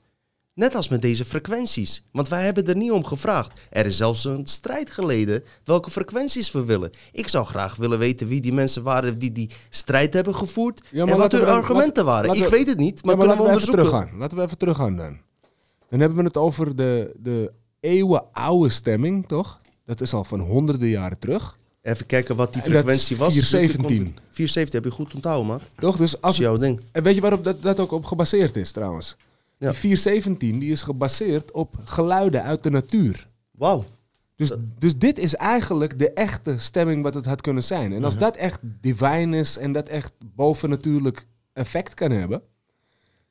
Net als met deze frequenties. Want wij hebben er niet om gevraagd. Er is zelfs een strijd geleden welke frequenties we willen. Ik zou graag willen weten wie die mensen waren die die strijd hebben gevoerd. Ja, en wat hun we- argumenten waren. Ik we- weet het niet, maar Ja, maar laten we we even teruggaan. Laten we even teruggaan dan. Dan hebben we het over de, de eeuwenoude stemming, toch? Dat is al van honderden jaren terug. Even kijken wat die frequentie was. 417. 417 heb je goed onthouden, man. Toch? Dus als jouw ding. En weet je waarop dat, dat ook op gebaseerd is trouwens? Ja. Die 417 die is gebaseerd op geluiden uit de natuur. Wauw. Dus, dus dit is eigenlijk de echte stemming wat het had kunnen zijn. En als Mhm. dat echt divine is en dat echt bovennatuurlijk effect kan hebben,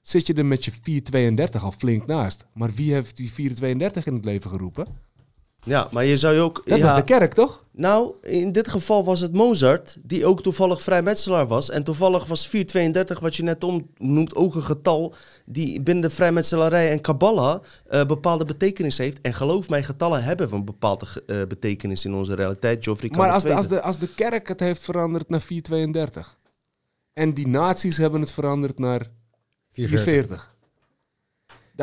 zit je er met je 432 al flink naast. Maar wie heeft die 432 in het leven geroepen? Ja, maar je zou je ook... Dat ja, was de kerk, toch? Nou, in dit geval was het Mozart, die ook toevallig vrijmetselaar was. En toevallig was 432, wat je net noemt, ook een getal die binnen de vrijmetselarij en Kabbalah eh, bepaalde betekenis heeft. En geloof mij, getallen hebben een bepaalde eh, betekenis in onze realiteit. Geoffrey kan Maar als de, als, de, als de kerk het heeft veranderd naar 432 en die nazi's hebben het veranderd naar 440,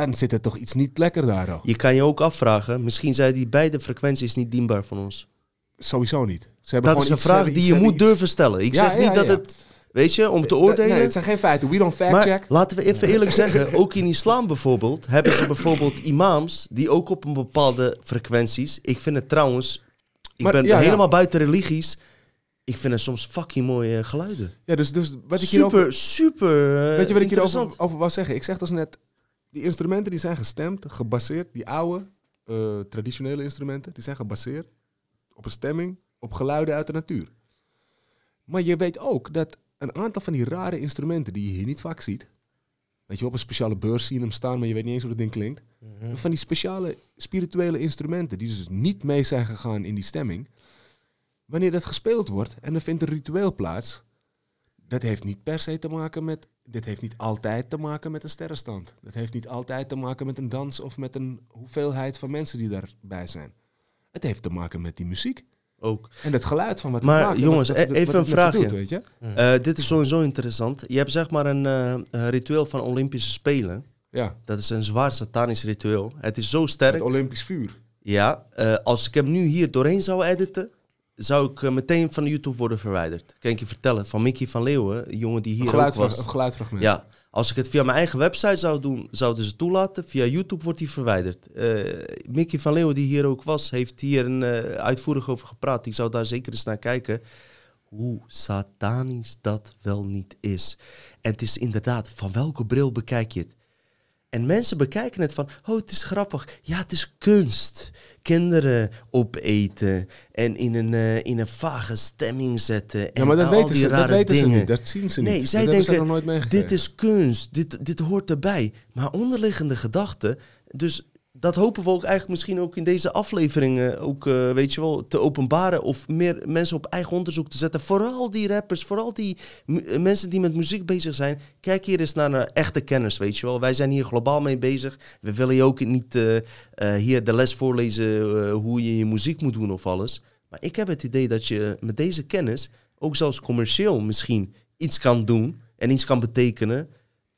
dan zit er toch iets niet lekker daar. al. Je kan je ook afvragen, misschien zijn die beide frequenties niet dienbaar van ons. Sowieso niet. Ze Dat is een vraag die je moet durven stellen. Ik zeg niet dat het, weet je, om te oordelen. Nee, het zijn geen feiten. We don't fact Maar check. laten we even eerlijk zeggen, ook in islam bijvoorbeeld, hebben ze bijvoorbeeld imams die ook op een bepaalde frequenties. Ik vind het trouwens, ik Maar, ben ja, ja. helemaal buiten religies. Ik vind het soms fucking mooie geluiden. Ja, dus, dus wat ik hier Super, super. eh, weet je wat ik hierover over wou zeggen? Ik zeg dus net, die instrumenten die zijn gestemd, gebaseerd, die oude eh, traditionele instrumenten, die zijn gebaseerd op een stemming, op geluiden uit de natuur. Maar je weet ook dat een aantal van die rare instrumenten die je hier niet vaak ziet, weet je, op een speciale beurs zie je hem staan, maar je weet niet eens hoe dat ding klinkt. Van die speciale spirituele instrumenten die dus niet mee zijn gegaan in die stemming. Wanneer dat gespeeld wordt en er vindt een ritueel plaats, dat heeft niet per se te maken met. Dit heeft niet altijd te maken met een sterrenstand. Dat heeft niet altijd te maken met een dans of met een hoeveelheid van mensen die daarbij zijn. Het heeft te maken met die muziek. Ook. En het geluid van wat Maar we maken. jongens, e- even het een vraagje. doet, weet je? Eh, dit is sowieso interessant. Je hebt zeg maar een eh, eh, ritueel van Olympische Spelen. Ja, Dat is een zwaar satanisch ritueel. Het is zo het sterk. Olympisch vuur. Ja, eh, als ik hem nu hier doorheen zou editen, zou ik eh, meteen van YouTube worden verwijderd. Kan ik je vertellen, van Mickey van Leeuwen, een jongen die hier ook was. een geluidfragment. Ja, als ik het via mijn eigen website zou doen, zouden ze toelaten. Via YouTube wordt hij verwijderd. Eh Mickey van Leeuwen, die hier ook was, heeft hier een, eh, uitvoerig over gepraat. Ik zou daar zeker eens naar kijken. Hoe satanisch dat wel niet is. En het is inderdaad, van welke bril bekijk je het? En mensen bekijken het van, oh, het is grappig. Ja, het is kunst. Kinderen opeten en in een, eh, in een vage stemming zetten. En Ja, maar dat weten, ze, dat weten ze niet. Dat zien ze niet. Nee, zij dat ze denken, nog nooit meegekregen. dit is kunst, dit, dit hoort erbij. Maar onderliggende gedachten, dus dat hopen we ook eigenlijk misschien ook in deze afleveringen ook, eh, weet je wel, te openbaren of meer mensen op eigen onderzoek te zetten. Vooral die rappers, vooral die eh, mensen die met muziek bezig zijn. Kijk hier eens naar, echte kenners, weet je wel. Wij zijn hier globaal mee bezig. We willen je ook niet eh, hier de les voorlezen hoe je je muziek moet doen of alles. Maar ik heb het idee dat je met deze kennis ook zelfs commercieel misschien iets kan doen en iets kan betekenen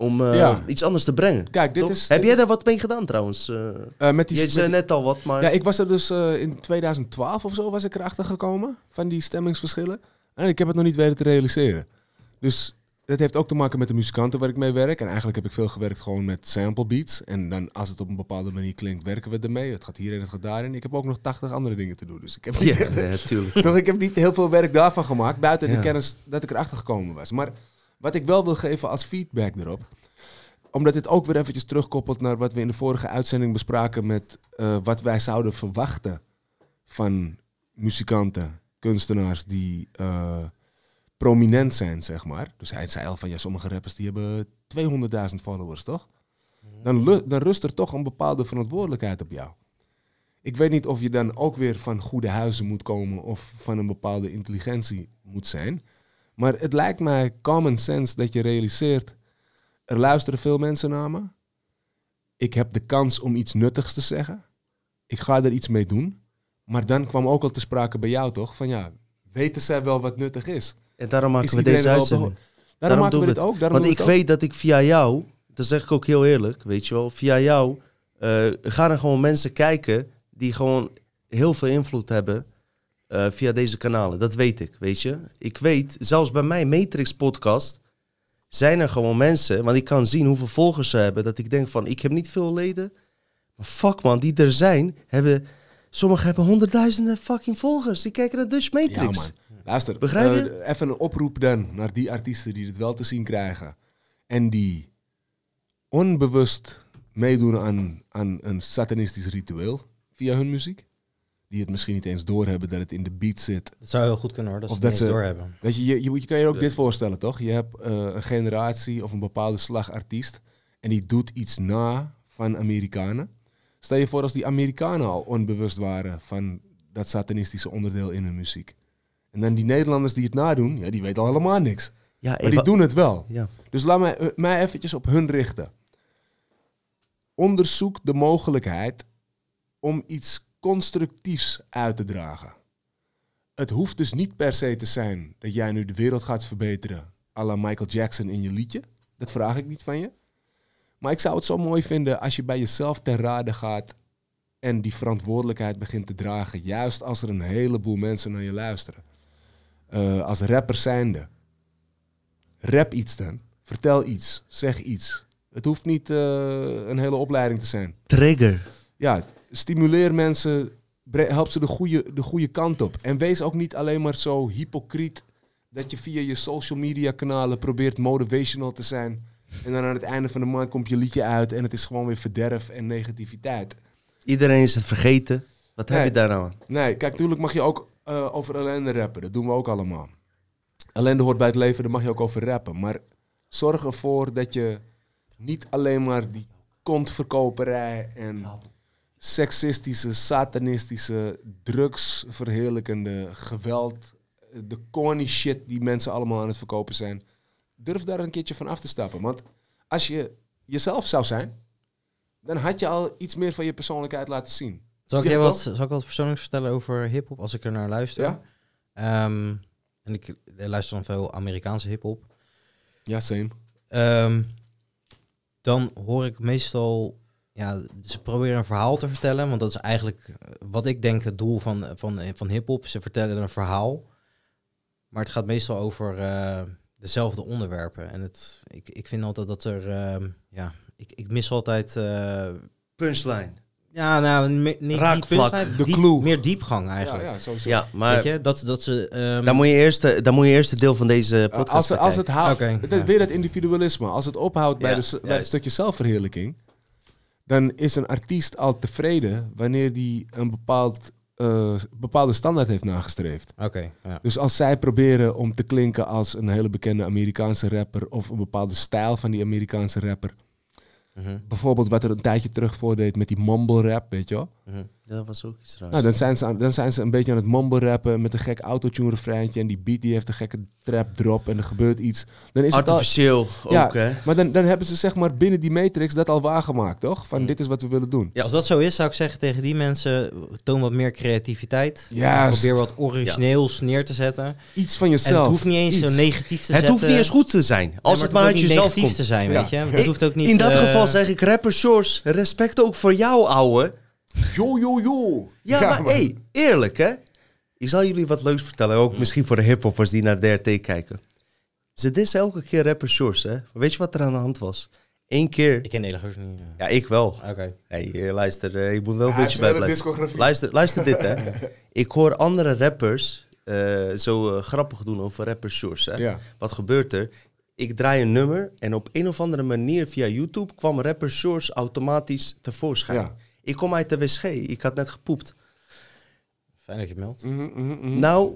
om eh, Ja. iets anders te brengen. Kijk, dit Toch? is- Heb dit jij daar wat mee gedaan trouwens? Eh, met die, met zei net al wat, maar... Ja, ik was er dus in 2012 of zo was ik erachter gekomen van die stemmingsverschillen. En ik heb het nog niet weten te realiseren. Dus dat heeft ook te maken met de muzikanten waar ik mee werk. En eigenlijk heb ik veel gewerkt gewoon met sample beats. En dan als het op een bepaalde manier klinkt, werken we ermee. Het gaat hierin, het gaat daarin. Ik heb ook nog 80 andere dingen te doen. Dus ik heb niet, Ja, echt- natuurlijk. toch, ik heb niet heel veel werk daarvan gemaakt. Buiten Ja. de kennis dat ik erachter gekomen was. Maar wat ik wel wil geven als feedback erop omdat dit ook weer eventjes terugkoppelt naar wat we in de vorige uitzending bespraken met eh, wat wij zouden verwachten van muzikanten, kunstenaars die eh, prominent zijn, zeg maar. Dus hij zei al van, ja, sommige rappers die hebben 200.000 followers, toch? Dan, lu- dan rust er toch een bepaalde verantwoordelijkheid op jou. Ik weet niet of je dan ook weer van goede huizen moet komen of van een bepaalde intelligentie moet zijn. Maar het lijkt mij common sense dat je realiseert, er luisteren veel mensen naar me. Ik heb de kans om iets nuttigs te zeggen. Ik ga er iets mee doen. Maar dan kwam ook al te sprake bij jou toch? Van ja, weten zij wel wat nuttig is? En daarom maken Is we deze uitzending. ho- Daarom, maken doen we dit ook. Daarom Want ik we het weet dat ik via jou, dat zeg ik ook heel eerlijk, weet je wel, via jou eh, gaan er gewoon mensen kijken die gewoon heel veel invloed hebben eh, via deze kanalen. Dat weet ik, weet je. Ik weet, zelfs bij mijn Matrix podcast zijn er gewoon mensen, want ik kan zien hoeveel volgers ze hebben, dat ik denk van, ik heb niet veel leden, maar fuck man, die er zijn, hebben, sommigen hebben honderdduizenden fucking volgers. Die kijken naar Dutch Matrix. Ja, man. Luister, Begrijp je? eh, even een oproep dan naar die artiesten die het wel te zien krijgen. En die onbewust meedoen aan, aan een satanistisch ritueel via hun muziek. Die het misschien niet eens doorhebben dat het in de beat zit. Dat zou heel goed kunnen hoor, dat Of ze dat het niet ze- eens doorhebben. Weet je, je, je, je kan je ook dit voorstellen, toch? Je hebt eh, een generatie of een bepaalde slag artiest. En die doet iets na van Amerikanen. Stel je voor als die Amerikanen al onbewust waren van dat satanistische onderdeel in hun muziek. En dan die Nederlanders die het nadoen, ja, die weten al helemaal niks. Ja, Maar die doen het wel. ja. Dus laat mij, eh, mij eventjes op hun richten. Onderzoek de mogelijkheid om iets constructiefs uit te dragen. Het hoeft dus niet per se te zijn dat jij nu de wereld gaat verbeteren, à la Michael Jackson in je liedje. Dat vraag ik niet van je. Maar ik zou het zo mooi vinden als je bij jezelf ten rade gaat en die verantwoordelijkheid begint te dragen, juist als er een heleboel mensen naar je luisteren. Eh, als rapper zijnde. Rap iets dan. Vertel iets. Zeg iets. Het hoeft niet eh, een hele opleiding te zijn. Trigger. Ja, stimuleer mensen. Help ze de goede, de goede kant op. En wees ook niet alleen maar zo hypocriet dat je via je social media kanalen probeert motivational te zijn. En dan aan het einde van de maand komt je liedje uit en het is gewoon weer verderf en negativiteit. Iedereen is het vergeten. Wat heb je daar nou aan? Nee, kijk, natuurlijk mag je ook eh, over ellende rappen. Dat doen we ook allemaal. Ellende hoort bij het leven, daar mag je ook over rappen. Maar zorg ervoor dat je niet alleen maar die kontverkoperij en seksistische, satanistische, drugsverheerlijkende geweld, de corny shit die mensen allemaal aan het verkopen zijn. Durf daar een keertje van af te stappen. Want als je jezelf zou zijn, dan had je al iets meer van je persoonlijkheid laten zien. Zal ik, wat, zal ik wat persoonlijks vertellen over hip-hop als ik er naar luister? Ja? Ehm, en ik luister dan veel Amerikaanse hip-hop. Ja, same. Ehm, dan hoor ik meestal, ja, ze proberen een verhaal te vertellen, want dat is eigenlijk eh, wat ik denk het doel van, van, van hip-hop. Ze vertellen een verhaal, maar het gaat meestal over eh, dezelfde onderwerpen. En het, ik, ik vind altijd dat er, ehm, ja, ik, ik mis altijd, eh, Punchline. ja, nou, me- niet, Raakvlak. niet punchline, De diep- clue. meer diepgang Ja, eigenlijk. ja, sowieso. Ja, maar Weet je, dat, dat ze... ehm, dan, moet je eerst, eh, dan moet je eerst het deel van deze Uh, podcast als, het- als het houdt, ja. weer dat individualisme. Als het ophoudt bij, Ja, de, bij het stukje zelfverheerlijking, dan is een artiest al tevreden wanneer die een bepaald, eh, bepaalde standaard heeft nagestreefd. Oké, ja. Dus als zij proberen om te klinken als een hele bekende Amerikaanse rapper of een bepaalde stijl van die Amerikaanse rapper, Mhm, bijvoorbeeld wat er een tijdje terug voordeed met die mumble rap, weet je wel? Dat was ook iets raars. Nou, dan zijn, ze aan- dan zijn ze een beetje aan het mumble rappen met een gek autotune refreintje en die beat die heeft een gekke trap drop en er gebeurt iets. Dan is het al, Artificieel Ja, ook, hè? maar dan, dan hebben ze zeg maar binnen die matrix dat al waargemaakt, toch? Van dit is wat we willen doen. Ja. Als dat zo is, zou ik zeggen tegen die mensen, toon wat meer creativiteit. Juist. Probeer wat origineels neer te zetten. Iets van En jezelf. het hoeft niet eens Iets. zo negatief te Het zetten. hoeft niet eens goed te zijn. Als het maar uit jezelf negatief komt. te zijn, Ja. weet je. Het hoeft ook niet... In dat eh, geval zeg ik, rapper Shores, respect ook voor jou, ouwe. Yo, yo, yo. Ja, maar hey, eerlijk hè. Ik zal jullie wat leuks vertellen, ook misschien voor de hiphoppers die naar DRT kijken. Ze dissen elke keer rapper Shores, hè. Weet je wat er aan de hand was? Eén keer... Ik ken gozer niet. eh. Ja, ik wel. Oké. Hey, eh, luister, eh, ik moet wel een beetje heeft een bij hele blijven. discografie. Luister, luister dit, hè. Ik hoor andere rappers eh, zo grappig doen over rapper Shores, hè. Ja. Wat gebeurt er? Ik draai een nummer en op een of andere manier via YouTube kwam rapper Shores automatisch tevoorschijn. Ik kom uit de wc, ik had net gepoept. Fijn dat je het meldt. Mhm, mhm, mhm. Nou,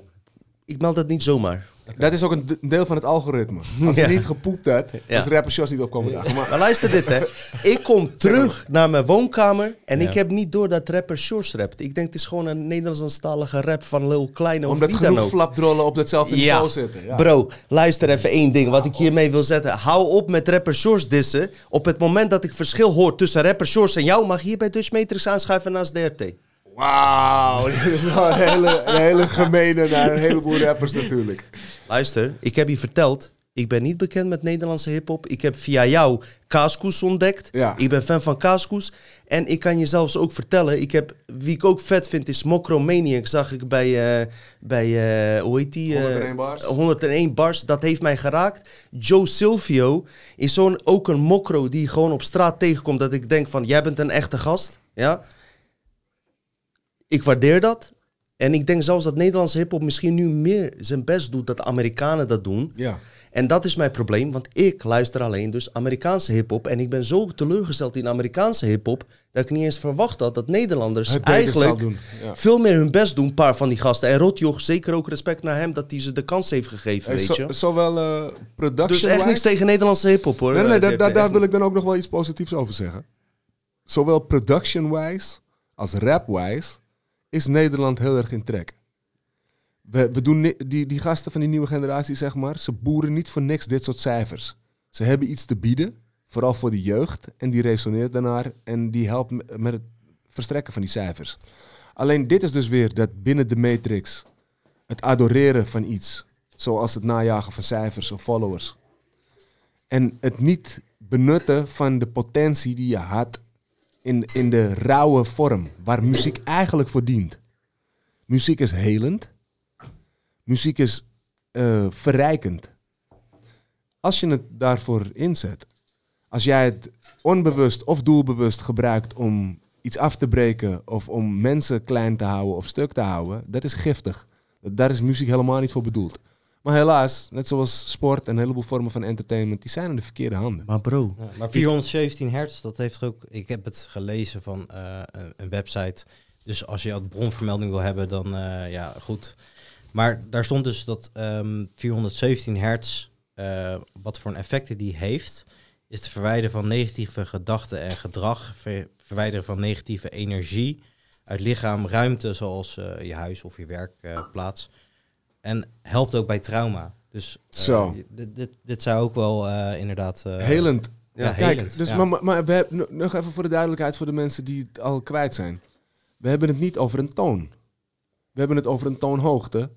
ik meld het niet zomaar. Dat is ook een deel van het algoritme. Als je niet gepoept hebt, Ja. als rapper Jos niet opkomen dagen. Maar Maar luister dit, hè. Ik kom terug naar mijn woonkamer en ik heb niet door dat rapper Shores rapt. Ik denk het is gewoon een Nederlandstalige rap van Lil Kleine of omdat wie genoeg ook. flapdrollen op datzelfde niveau zitten. Ja. Bro, luister even één ding wat ik hiermee wil zetten. Hou op met rapper Shores dissen. Op het moment dat ik verschil hoor tussen rapper Shores en jou, mag je hier bij Dutch Matrix aanschuiven naast DRT. Wauw, dit is wel een hele, een hele gemene naar een heleboel rappers natuurlijk. Luister, ik heb je verteld. Ik ben niet bekend met Nederlandse hip-hop. Ik heb via jou Kaaskoes ontdekt. Ja. Ik ben fan van Kaaskoes. En ik kan je zelfs ook vertellen. Ik heb, wie ik ook vet vind is Mokromaniac. Zag ik bij, eh, bij eh, hoe heet die? eh, 101 bars. 101 bars. Dat heeft mij geraakt. Joe Silvio is zo'n, ook een mokro die je gewoon op straat tegenkomt. Dat ik denk van, jij bent een echte gast. Ja. Ik waardeer dat. En ik denk zelfs dat Nederlandse hip-hop misschien nu meer zijn best doet dat de Amerikanen dat doen. Ja. En dat is mijn probleem, want ik luister alleen dus Amerikaanse hip-hop. En ik ben zo teleurgesteld in Amerikaanse hip-hop. dat ik niet eens verwacht had dat Nederlanders Het eigenlijk ja. veel meer hun best doen, een paar van die gasten. En Rotjoch, zeker ook respect naar hem dat hij ze de kans heeft gegeven, Eh, weet zo- je. zowel production Dus echt niks tegen Nederlandse hip-hop hoor. Nee, nee, eh, daar, daar, daar wil ik dan ook nog wel iets positiefs over zeggen. Zowel production-wise als rap-wise is Nederland heel erg in trek. We, doen die, die gasten van die nieuwe generatie, zeg maar, ze boeren niet voor niks dit soort cijfers. Ze hebben iets te bieden, vooral voor de jeugd, en die resoneert daarnaar en die helpt me- met het verstrekken van die cijfers. Alleen dit is dus weer dat binnen de matrix het adoreren van iets, zoals het najagen van cijfers of followers, en het niet benutten van de potentie die je had in, in de rauwe vorm, waar muziek eigenlijk voor dient. Muziek is helend. Muziek is eh, verrijkend. Als je het daarvoor inzet, als jij het onbewust of doelbewust gebruikt om iets af te breken of om mensen klein te houden of stuk te houden, dat is giftig. Daar is muziek helemaal niet voor bedoeld. Maar helaas, net zoals sport en een heleboel vormen van entertainment, die zijn in de verkeerde handen. Maar bro, Ja, maar 417 hertz, dat heeft ook. Ik heb het gelezen van eh, een, website. Dus als je wat bronvermelding wil hebben, dan eh, ja, goed. Maar daar stond dus dat ehm 417 hertz, eh, wat voor een effecten die heeft, is het verwijderen van negatieve gedachten en gedrag, ver- verwijderen van negatieve energie uit lichaam, ruimte zoals eh, je huis of je werkplaats. En helpt ook bij trauma. Dus eh, Zo. dit, dit, dit zou ook wel eh, inderdaad... eh, helend. Ja, Kijk, helend, dus, ja. maar, maar- we hebben, no- nog even voor de duidelijkheid voor de mensen die het al kwijt zijn. We hebben het niet over een toon. We hebben het over een toonhoogte,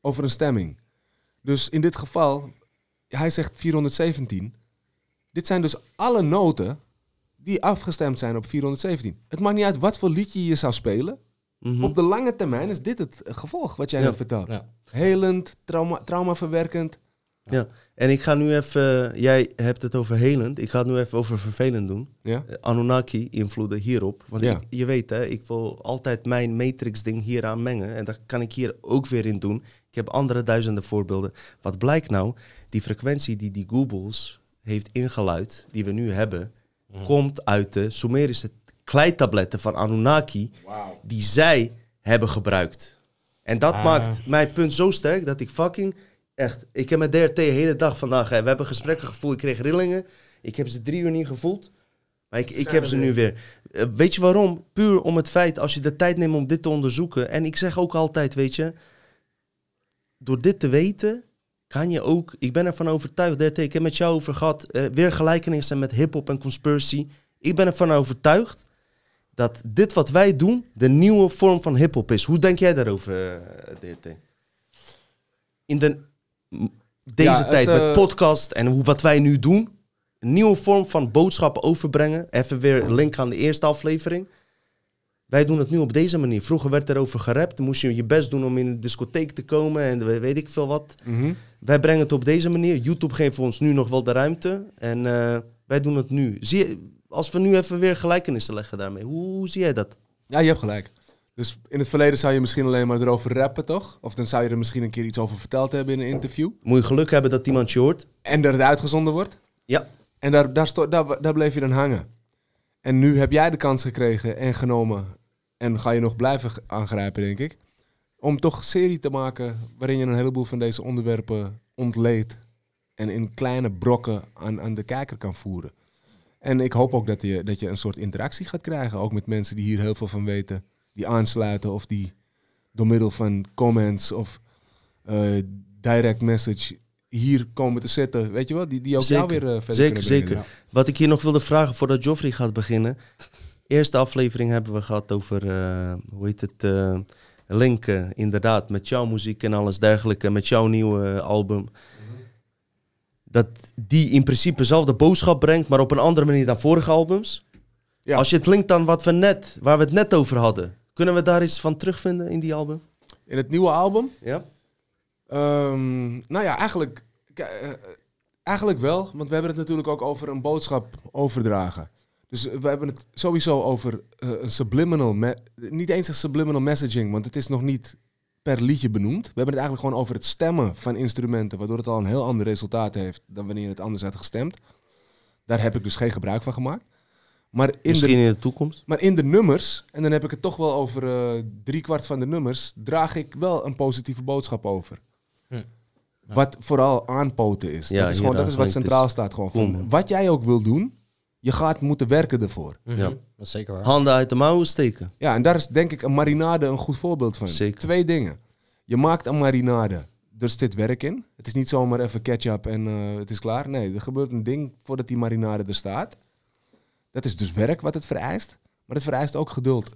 over een stemming. Dus in dit geval, hij zegt 417. Dit zijn dus alle noten die afgestemd zijn op 417. Het maakt niet uit wat voor liedje je zou spelen. Mhm. Op de lange termijn is dit het gevolg wat jij Ja. net vertelt. Ja. Helend, trauma, traumaverwerkend. ja. En ik ga nu even, jij hebt het over helend, ik ga het nu even over vervelend doen. Ja? Eh, Anunnaki invloeden hierop. Want Ja. ik, je weet, hè, ik wil altijd mijn matrix-ding hieraan mengen. En dat kan ik hier ook weer in doen. Ik heb andere duizenden voorbeelden. Wat blijkt nou? Die frequentie die die Googles heeft ingeluid, die we nu hebben, komt uit de Sumerische kleitabletten van Anunnaki, die zij hebben gebruikt. En dat Ah. maakt mijn punt zo sterk dat ik fucking echt. Ik heb met DRT de hele dag vandaag. Hè, we hebben gesprekken gevoeld. Ik kreeg rillingen. Ik heb ze drie uur niet gevoeld. Maar ik, ik heb ze nu weer. Eh, weet je waarom? Puur om het feit, als je de tijd neemt om dit te onderzoeken. En ik zeg ook altijd, weet je. Door dit te weten, kan je ook. Ik ben ervan overtuigd, DRT. Ik heb met jou over gehad. eh, weer gelijkenissen met hip-hop en conspiracy. Ik ben ervan overtuigd dat dit wat wij doen, de nieuwe vorm van hip-hop is. Hoe denk jij daarover, eh, DRT? In de, deze Ja, tijd eh, met podcast en hoe, wat wij nu doen, een nieuwe vorm van boodschappen overbrengen. Even weer een link aan de eerste aflevering. Wij doen het nu op deze manier. Vroeger werd er over gerapt. Dan moest je je best doen om in de discotheek te komen en we- weet ik veel wat. Mhm. Wij brengen het op deze manier. YouTube geeft ons nu nog wel de ruimte. En eh, wij doen het nu. Zie je, als we nu even weer gelijkenissen leggen daarmee. Hoe, hoe zie jij dat? Ja, je hebt gelijk. Dus in het verleden zou je misschien alleen maar erover rappen, toch? Of dan zou je er misschien een keer iets over verteld hebben in een interview. Moet je geluk hebben dat iemand je hoort. En dat het uitgezonden wordt. Ja. En daar, daar, sto- daar, daar bleef je dan hangen. En nu heb jij de kans gekregen en genomen. En ga je nog blijven aangrijpen, denk ik. om toch een serie te maken waarin je een heleboel van deze onderwerpen ontleedt en in kleine brokken aan, aan de kijker kan voeren. En ik hoop ook dat je, dat je een soort interactie gaat krijgen, ook met mensen die hier heel veel van weten, die aansluiten of die door middel van comments of eh, direct message hier komen te zitten, weet je wel, die, die ook jou Zeker. weer eh, verder Zeker, kunnen brengen. zeker. Wat ik hier nog wilde vragen voordat Joffrey gaat beginnen. Eerste aflevering hebben we gehad over, eh, hoe heet het, linken inderdaad met jouw muziek en alles dergelijke, met jouw nieuwe album. Dat die in principe dezelfde boodschap brengt, maar op een andere manier dan vorige albums. Ja. Als je het linkt aan wat we net, waar we het net over hadden, kunnen we daar iets van terugvinden in die album? In het nieuwe album Ja? Ehm, nou ja, eigenlijk, k- eh, eigenlijk wel. Want we hebben het natuurlijk ook over een boodschap overdragen. Dus we hebben het sowieso over eh, een subliminal... niet eens een subliminal messaging, want het is nog niet per liedje benoemd. We hebben het eigenlijk gewoon over het stemmen van instrumenten... waardoor het al een heel ander resultaat heeft dan wanneer het anders had gestemd. Daar heb ik dus geen gebruik van gemaakt. Maar in Misschien de in de toekomst? maar in de nummers, en dan heb ik het toch wel over eh driekwart van de nummers, draag ik wel een positieve boodschap over. Hm. Wat vooral aanpoten is. Ja, dat is, gewoon, dat is wat centraal staat. Gewoon Cool, van, man. wat jij ook wil doen, je gaat moeten werken ervoor. Mhm, Ja. Dat is zeker waar. Handen uit de mouwen steken. Ja, en daar is denk ik een marinade een goed voorbeeld van. Zeker. Twee dingen. Je maakt een marinade. Er zit werk in. Het is niet zomaar even ketchup en eh, het is klaar. Nee, er gebeurt een ding voordat die marinade er staat. Dat is dus werk wat het vereist. Maar het vereist ook geduld.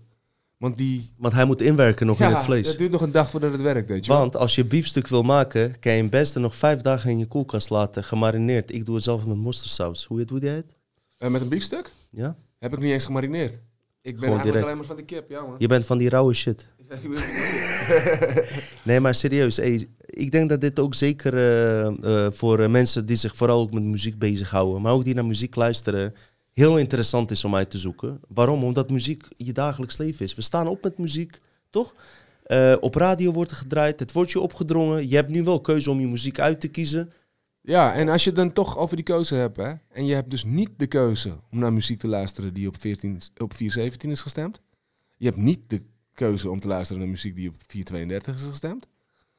Want die, Want hij moet inwerken nog in het vlees. Het duurt nog een dag voordat het werkt, weet je wel. Want als je biefstuk wil maken, kan je hem beste nog vijf dagen in je koelkast laten, gemarineerd. Ik doe het zelf met mosterdsaus. Hoe heet hoe die Eh, met een biefstuk Ja? heb ik niet eens gemarineerd. Ik ben Gewoon eigenlijk direct. alleen maar van de kip, ja man. Je bent van die rauwe shit. Nee, maar serieus. ik denk dat dit ook zeker eh, voor mensen die zich vooral ook met muziek bezighouden, maar ook die naar muziek luisteren, heel interessant is om uit te zoeken. Waarom? Omdat muziek je dagelijks leven is. We staan op met muziek, toch? Op radio wordt er gedraaid, het wordt je opgedrongen. Je hebt nu wel keuze om je muziek uit te kiezen. Ja, en als je het dan toch over die keuze hebt, hè, en je hebt dus niet de keuze om naar muziek te luisteren die op, 14, op 417 is gestemd. Je hebt niet de keuze om te luisteren naar muziek die op 432 is gestemd.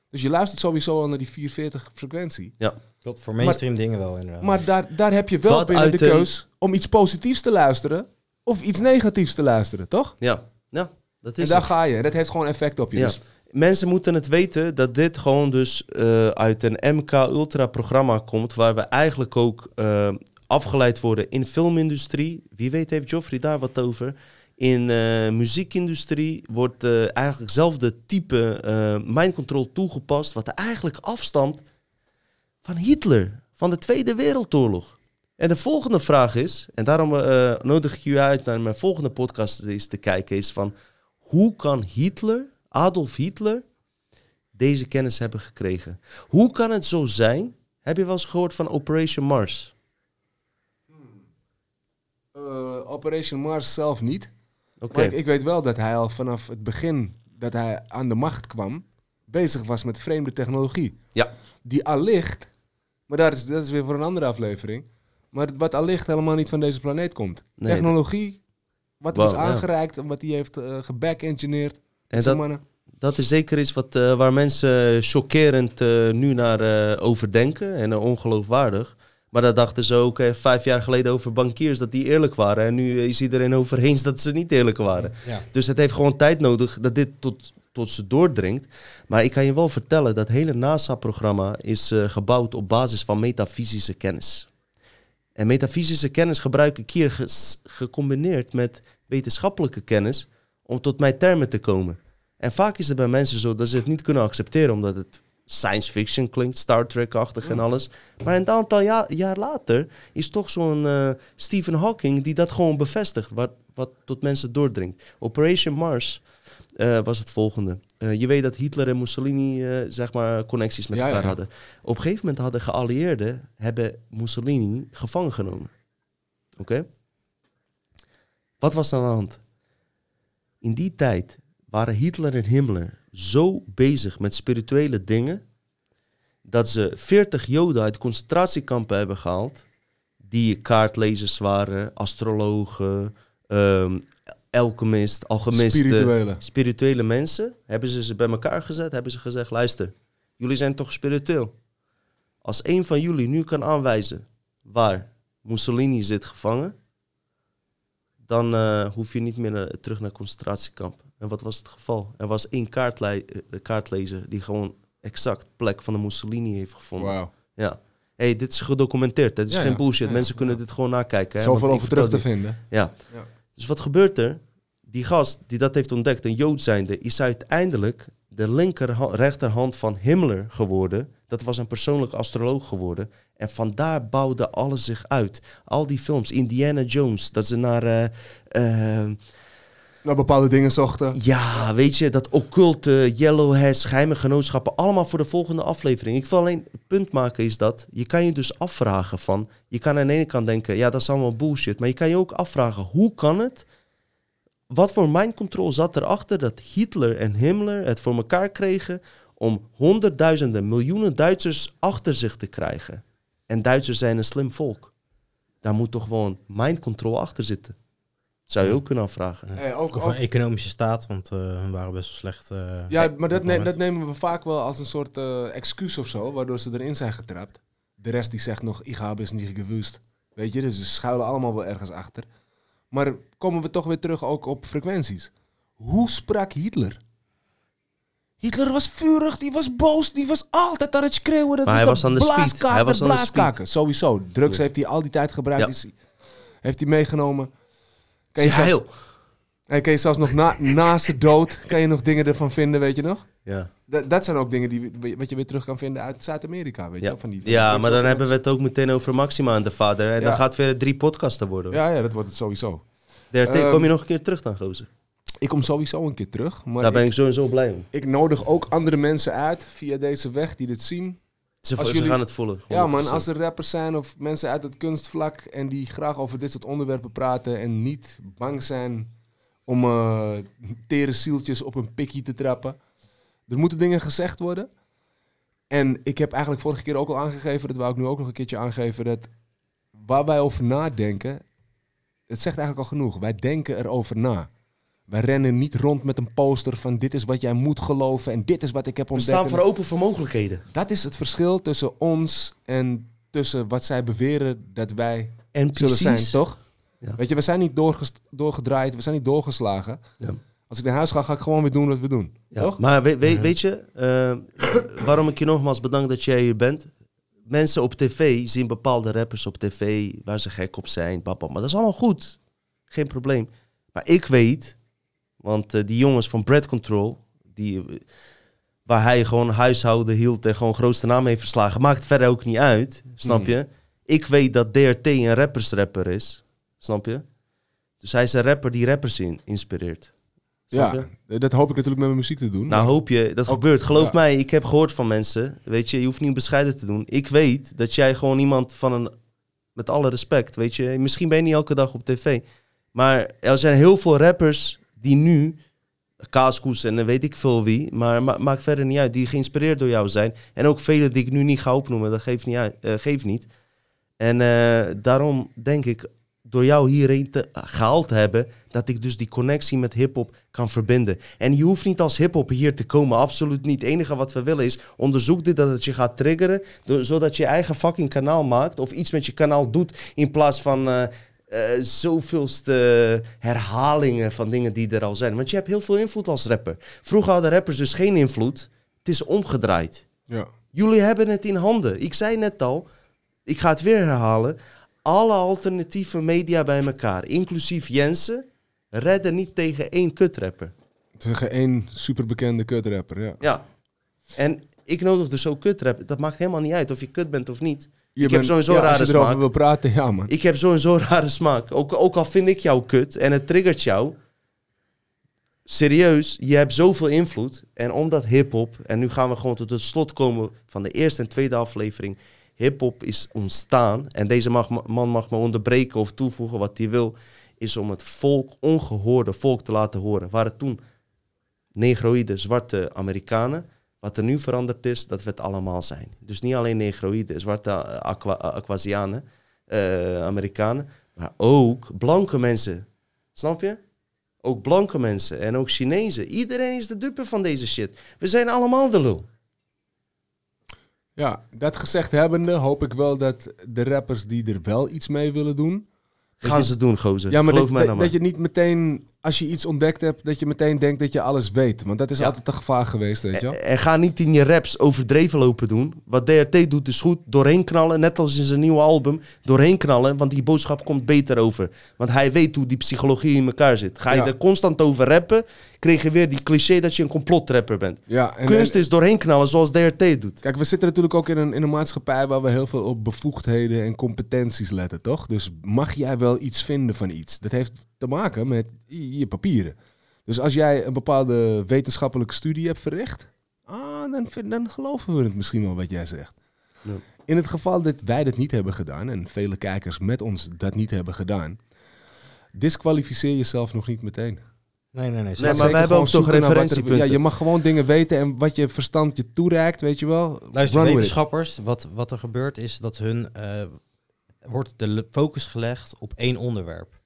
Dus je luistert sowieso al naar die 440 frequentie. Klopt, voor mainstream dingen wel inderdaad. Maar daar, daar heb je wel Wat binnen de keus om iets positiefs te luisteren of iets negatiefs te luisteren, toch? Ja, ja dat En is daar het. ga je. En dat heeft gewoon effect op je. Ja. Dus Mensen moeten het weten dat dit gewoon dus eh, uit een MK Ultra programma komt, waar we eigenlijk ook eh, afgeleid worden in filmindustrie. Wie weet heeft Joffrey daar wat over. In eh, muziekindustrie wordt eigenlijk hetzelfde type mind control toegepast, wat eigenlijk afstamt van Hitler, van de Tweede Wereldoorlog. En de volgende vraag is, en daarom nodig ik u uit naar mijn volgende podcast eens te kijken, is van hoe kan Hitler, Adolf Hitler, deze kennis hebben gekregen? Hoe kan het zo zijn? Heb je wel eens gehoord van Operation Mars? eh, Operation Mars zelf niet. Oké, Maar ik, ik weet wel dat hij al vanaf het begin dat hij aan de macht kwam, bezig was met vreemde technologie. Ja. Die allicht, maar daar is, dat is weer voor een andere aflevering, maar wat allicht helemaal niet van deze planeet komt. Nee, technologie, wat is aangereikt en wat hij heeft eh geback-engineerd. En dat, dat is zeker iets wat, eh, waar mensen chockerend eh, nu naar eh, overdenken en eh, ongeloofwaardig. Maar dat dachten ze ook eh, vijf jaar geleden over bankiers, dat die eerlijk waren. En nu is iedereen over eens dat ze niet eerlijk waren. ja. Dus het heeft gewoon tijd nodig dat dit tot, tot ze doordringt. Maar ik kan je wel vertellen, dat hele NASA-programma is eh, gebouwd op basis van metafysische kennis. En metafysische kennis gebruik ik hier ges- gecombineerd met wetenschappelijke kennis om tot mijn termen te komen. En vaak is het bij mensen zo dat ze het niet kunnen accepteren omdat het science fiction klinkt, Star Trek-achtig en alles. Maar een aantal ja- jaar later is toch zo'n eh, Stephen Hawking die dat gewoon bevestigt, wat, wat tot mensen doordringt. Operation Mars eh, was het volgende. Eh, je weet dat Hitler en Mussolini zeg maar connecties met Ja, elkaar ja, hadden. Op een gegeven moment hadden geallieerden hebben Mussolini gevangen genomen. Oké? Wat was er aan de hand? In die tijd waren Hitler en Himmler zo bezig met spirituele dingen dat ze 40 Joden uit concentratiekampen hebben gehaald die kaartlezers waren, astrologen, ehm, alchemist, alchemisten, Spirituele. spirituele mensen, hebben ze ze bij elkaar gezet, hebben ze gezegd, luister, jullie zijn toch spiritueel? Als een van jullie nu kan aanwijzen waar Mussolini zit gevangen, dan eh, hoef je niet meer naar- terug naar concentratiekamp. En wat was het geval? Er was één eh, kaartlezer die gewoon exact plek van de Mussolini heeft gevonden. Wauw. Ja. hey, dit is gedocumenteerd. Dit is Ja, geen ja. bullshit. Ja, Mensen kunnen dit gewoon nakijken. hè, Zoveel over terug te vinden. Ja. Ja. Dus wat gebeurt er? Die gast die dat heeft ontdekt, een Jood zijnde, is uiteindelijk de linker rechterhand van Himmler geworden. Dat was een persoonlijk astroloog geworden. En vandaar bouwde alles zich uit. Al die films, Indiana Jones, dat ze naar... eh, Naar bepaalde dingen zochten. ja, weet je, dat occulte, yellowheads, geheime genootschappen, allemaal voor de volgende aflevering. Ik wil alleen het punt maken is dat, je kan je dus afvragen van, je kan aan de ene kant denken, ja, dat is allemaal bullshit, maar je kan je ook afvragen, hoe kan het? Wat voor mind control zat erachter dat Hitler en Himmler het voor elkaar kregen om honderdduizenden, miljoenen Duitsers achter zich te krijgen? En Duitsers zijn een slim volk. Daar moet toch gewoon mind control achter zitten. Zou je ook kunnen afvragen. Ook, Of ook- een economische staat, want eh hun waren best wel slecht. eh, ja, maar dat, ne- dat nemen we vaak wel als een soort eh, excuus of zo, waardoor ze erin zijn getrapt. De rest die zegt nog, ik heb is niet gewust. Weet je, dus ze schuilen allemaal wel ergens achter. Maar komen we toch weer terug ook op frequenties. Hoe sprak Hitler? Hitler was vurig, die was boos, die was altijd aan het schreeuwen. Dat Maar hij de was aan de speed. blaaskaker, Hij was aan de blaaskaker. Sowieso. Drugs heeft hij al die tijd gebruikt. Ja. Is hij- heeft hij meegenomen. Kan je, zelfs, heel. en kan je zelfs nog na, na zijn dood, kan je nog dingen ervan vinden, weet je nog? Ja. Dat, dat zijn ook dingen die, wat je weer terug kan vinden uit Zuid-Amerika, weet je Ja, Van die, van ja maar dan hebben we het ook meteen over Maxima en de vader. En Ja. dan gaat het weer drie podcasten worden. Ja, ja, dat wordt het sowieso. DRT, Ehm, kom je nog een keer terug dan, gozer? Ik kom sowieso een keer terug, maar Daar ben ik, ik sowieso blij om. ik nodig ook andere mensen uit via deze weg die dit zien. Ze, Als ze jullie- gaan het voelen. Ja man, 100%. als er rappers zijn of mensen uit het kunstvlak en die graag over dit soort onderwerpen praten en niet bang zijn om eh tere zieltjes op een pikkie te trappen. Er moeten dingen gezegd worden. En ik heb eigenlijk vorige keer ook al aangegeven, dat wou ik nu ook nog een keertje aangeven, dat waar wij over nadenken, het zegt eigenlijk al genoeg. Wij denken erover na. Wij rennen niet rond met een poster van dit is wat jij moet geloven en dit is wat ik heb We ontdekt. staan voor open voor mogelijkheden. Dat is het verschil tussen ons en tussen wat zij beweren dat wij En zullen zijn, toch? Ja. Weet je, we zijn niet doorgedraaid, we zijn niet doorgeslagen. Ja. Als ik naar huis ga, ga ik gewoon weer doen wat we doen. Ja, Toch? Maar we- we- weet je, eh, waarom ik je nogmaals bedank dat jij hier bent. Mensen op tv zien bepaalde rappers op tv waar ze gek op zijn. Papa. Maar dat is allemaal goed. Geen probleem. Maar ik weet, want eh, die jongens van Bread Control, die, eh, waar hij gewoon huishouden hield en gewoon grootste naam heeft verslagen, maakt verder ook niet uit. Snap Mhm. je? Ik weet dat DRT een rappersrapper is. Snap je? Dus hij is een rapper die rappers in, inspireert. Ja, dat hoop ik natuurlijk met mijn muziek te doen. Nou, hoop je, dat gebeurt. Geloof ja. mij, ik heb gehoord van mensen. Weet je, je hoeft niet bescheiden te doen. Ik weet dat jij gewoon iemand van een. Met alle respect, weet je. Misschien ben je niet elke dag op tv. Maar er zijn heel veel rappers die nu. Kaaskoes en weet ik veel wie. Maar ma maakt verder niet uit. Die geïnspireerd door jou zijn. En ook vele die ik nu niet ga opnoemen. Dat geeft niet. Eh, geeft niet. En eh, daarom denk ik. Door jou hierheen te, gehaald te hebben. Dat ik dus die connectie met hip-hop kan verbinden. En je hoeft niet als hip-hop hier te komen. Absoluut niet. Het enige wat we willen is. Onderzoek dit dat het je gaat triggeren. zodat je je eigen fucking kanaal maakt. Of iets met je kanaal doet. In plaats van. eh eh, zoveelste herhalingen van dingen die er al zijn. Want je hebt heel veel invloed als rapper. Vroeger hadden rappers dus geen invloed. Het is omgedraaid. Ja. Jullie hebben het in handen. Ik zei net al, ik ga het weer herhalen. Alle alternatieve media bij elkaar, inclusief Jensen, redden niet tegen één kutrapper. Tegen één superbekende kutrapper, ja. Ja. En ik nodig dus ook kutrap. Dat maakt helemaal niet uit of je kut bent of niet. Je ik heb sowieso ja, rare smaak. wil praten, ja man. Ik heb sowieso rare smaak. Ook, ook al vind ik jou kut en het triggert jou. Serieus, je hebt zoveel invloed. En omdat hip-hop, en nu gaan we gewoon tot het slot komen van de eerste en tweede aflevering. Hip-hop is ontstaan. En deze mag, man mag me onderbreken of toevoegen wat hij wil. Is om het volk, ongehoorde volk te laten horen. Waren toen negroïde, zwarte Amerikanen. Wat er nu veranderd is, dat we het allemaal zijn. Dus niet alleen negroïde, zwarte eh, aqua, Aquasianen, eh, Amerikanen. Maar ook blanke mensen. Snap je? Ook blanke mensen en ook Chinezen. Iedereen is de dupe van deze shit. We zijn allemaal de lul. Ja, dat gezegd hebbende hoop ik wel dat de rappers die er wel iets mee willen doen... Gaan je- ze doen, gozer. Ja, maar Geloof dat, mij dat, nou dat je niet meteen, als je iets ontdekt hebt, dat je meteen denkt dat je alles weet. Want dat is Ja. altijd een gevaar geweest, weet je. En, en ga niet in je raps overdreven lopen doen. Wat DRT doet is goed. Doorheen knallen, net als in zijn nieuwe album. Doorheen knallen, want die boodschap komt beter over. Want hij weet hoe die psychologie in elkaar zit. Ga je Ja. er constant over rappen, kreeg je weer die cliché dat je een complotrapper bent. Ja, en, Kunst en- is doorheen knallen zoals DRT doet. Kijk, we zitten natuurlijk ook in een, in een maatschappij waar we heel veel op bevoegdheden en competenties letten, toch? Dus mag jij wel iets vinden van iets? Dat heeft te maken met je papieren. Dus als jij een bepaalde wetenschappelijke studie hebt verricht, ah, dan, vind- dan geloven we het misschien wel wat jij zegt. Ja. In het geval dat wij dat niet hebben gedaan en vele kijkers met ons dat niet hebben gedaan, disqualificeer jezelf nog niet meteen. Nee, nee, nee. Maar wij hebben ook toch er- referentiepunten. Ja, je mag gewoon dingen weten en wat je verstand je toereikt, weet je wel. Luister, wetenschappers, wat, wat er gebeurt is dat hun eh, wordt de focus gelegd op één onderwerp.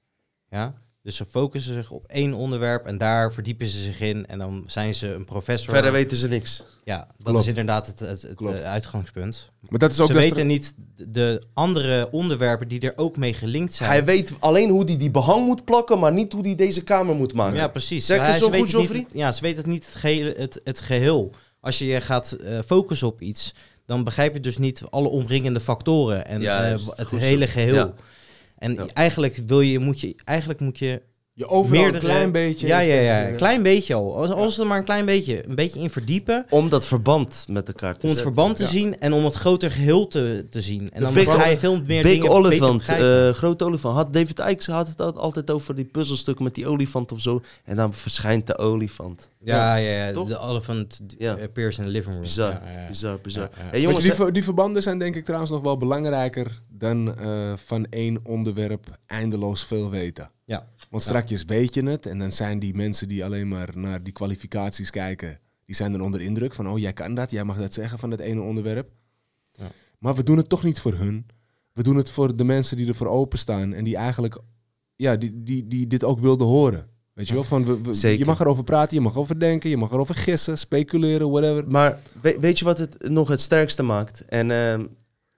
Ja? Dus ze focussen zich op één onderwerp en daar verdiepen ze zich in en dan zijn ze een professor. Verder weten ze niks. Ja, dat Klopt. is inderdaad het, het, eh, uitgangspunt. Maar dat is ook ze weten niet de andere onderwerpen die er ook mee gelinkt zijn. Hij weet alleen hoe hij die behang moet plakken, maar niet hoe hij deze kamer moet maken. Ja, precies. Zeg je zo goed, Joffrey? Ja, ze weten het niet het, gehele, het, het geheel. Als je je gaat eh, focussen op iets, dan begrijp je dus niet alle omringende factoren en eh, het hele geheel. Ja. En Ja. eigenlijk wil je, moet je, eigenlijk moet je Je overal meerdere... een klein beetje. Ja, ja, ja, een klein beetje al. Als, als er maar een klein beetje, een beetje in verdiepen, Om dat verband met elkaar te om het zetten. verband te Ja. zien en om het groter geheel te, te zien. En De dan big- ga je veel meer Big dingen Olifant, eh, grote olifant. Had David Icke had het al- altijd over die puzzelstukken met die olifant of zo. En dan verschijnt de olifant. ja, ja, ja, de elephant Ja. appears in the living room. Bizar, Ja, ja, ja. bizar, bizar. Ja, ja. Hey, Weet jongens, je, die, ver- die verbanden zijn denk ik trouwens nog wel belangrijker dan eh, van één onderwerp eindeloos veel weten. Ja. Want straks weet je het en dan zijn die mensen die alleen maar naar die kwalificaties kijken, die zijn dan onder indruk van, oh jij kan dat, jij mag dat zeggen van dat ene onderwerp. Ja. Maar we doen het toch niet voor hun. We doen het voor de mensen die ervoor openstaan en die eigenlijk, ja, die, die, die dit ook wilden horen. Weet je wel, van we, je mag erover praten, je mag erover denken, je mag erover gissen, speculeren, whatever. Maar we- weet je wat het nog het sterkste maakt? En ehm,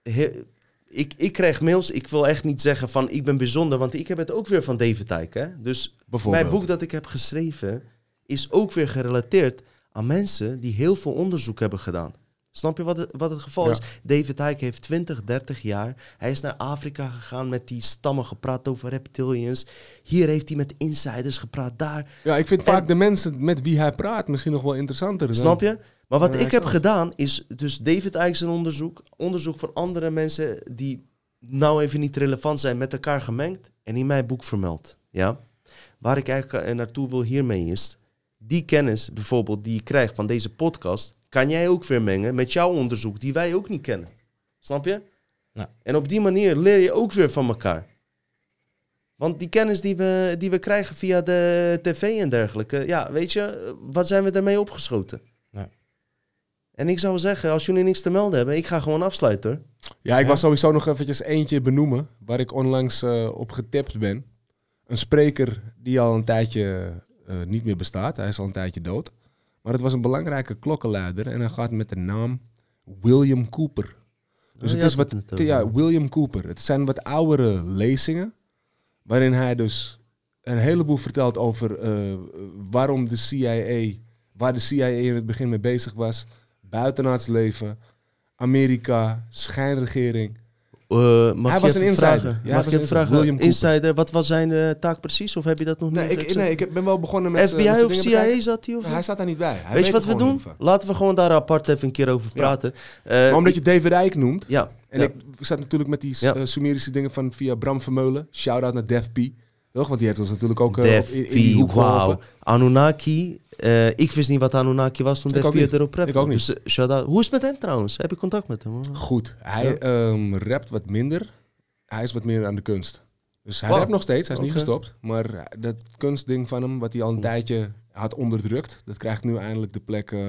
he- ik, ik krijg mails, ik wil echt niet zeggen van ik ben bijzonder, want ik heb het ook weer van David. Hè? Dus mijn boek dat ik heb geschreven is ook weer gerelateerd aan mensen die heel veel onderzoek hebben gedaan. Snap je wat het, wat het geval Ja. is? David Icke heeft 20, 30 jaar. Hij is naar Afrika gegaan met die stammen gepraat over reptilians. Hier heeft hij met insiders gepraat, daar. Ja, ik vind En- vaak de mensen met wie hij praat misschien nog wel interessanter. dan- Snap je? Maar wat ik heb gedaan is dus David zijn onderzoek, onderzoek van andere mensen die nou even niet relevant zijn met elkaar gemengd en in mijn boek vermeld. Ja? Waar ik eigenlijk eh, naartoe wil hiermee is, die kennis bijvoorbeeld die je krijgt van deze podcast, kan jij ook weer mengen met jouw onderzoek die wij ook niet kennen. Snap je? Ja. En op die manier leer je ook weer van elkaar. Want die kennis die we, die we krijgen via de tv en dergelijke, ja, weet je, wat zijn we daarmee opgeschoten? En ik zou zeggen, als jullie niks te melden hebben, ik ga gewoon afsluiten. hoor. Ja, ik Ja. was sowieso nog eventjes eentje benoemen waar ik onlangs eh, op getipt ben. Een spreker die al een tijdje eh, niet meer bestaat. Hij is al een tijdje dood. Maar het was een belangrijke klokkenluider en hij gaat met de naam William Cooper. Dus Oh, het is wat, het ja, William Cooper. Het zijn wat oudere lezingen waarin hij dus een heleboel vertelt over eh, waarom de CIA, waar de CIA in het begin mee bezig was, buitenaards leven, Amerika, schijnregering. Eh, mag Hij je was een vragen? insider. Ja, mag je een even vragen? William. Insider, wat was zijn eh, taak precies? Of heb je dat nog Nee, niet ik, nee, ik ben wel begonnen met FBI z'n of CIA bekijken. zat hij? Of hij staat daar niet bij. Hij Weet je wat we doen? Laten we gewoon daar apart even een keer over Ja. praten. Eh, Maar omdat je David Rijk noemt, Ja, en ja. ik zat natuurlijk met die Ja. eh, Sumerische dingen van via Bram Vermeulen. Shout-out naar Def P. Toch? Want die heeft ons natuurlijk ook eh, Def in, in die hoek geholpen. Anunnaki. eh, ik wist niet wat Anunnaki was toen Def niet. erop rapte. Ik ook niet. Dus, eh, shout-out. Hoe is het met hem trouwens? Heb je contact met hem? Goed. Hij Ja. ehm, rapt wat minder. Hij is wat meer aan de kunst. Dus hij Wow. rapt nog steeds. Hij is niet gestopt. Maar dat kunstding van hem, wat hij al een tijdje had onderdrukt, dat krijgt nu eindelijk de plek eh,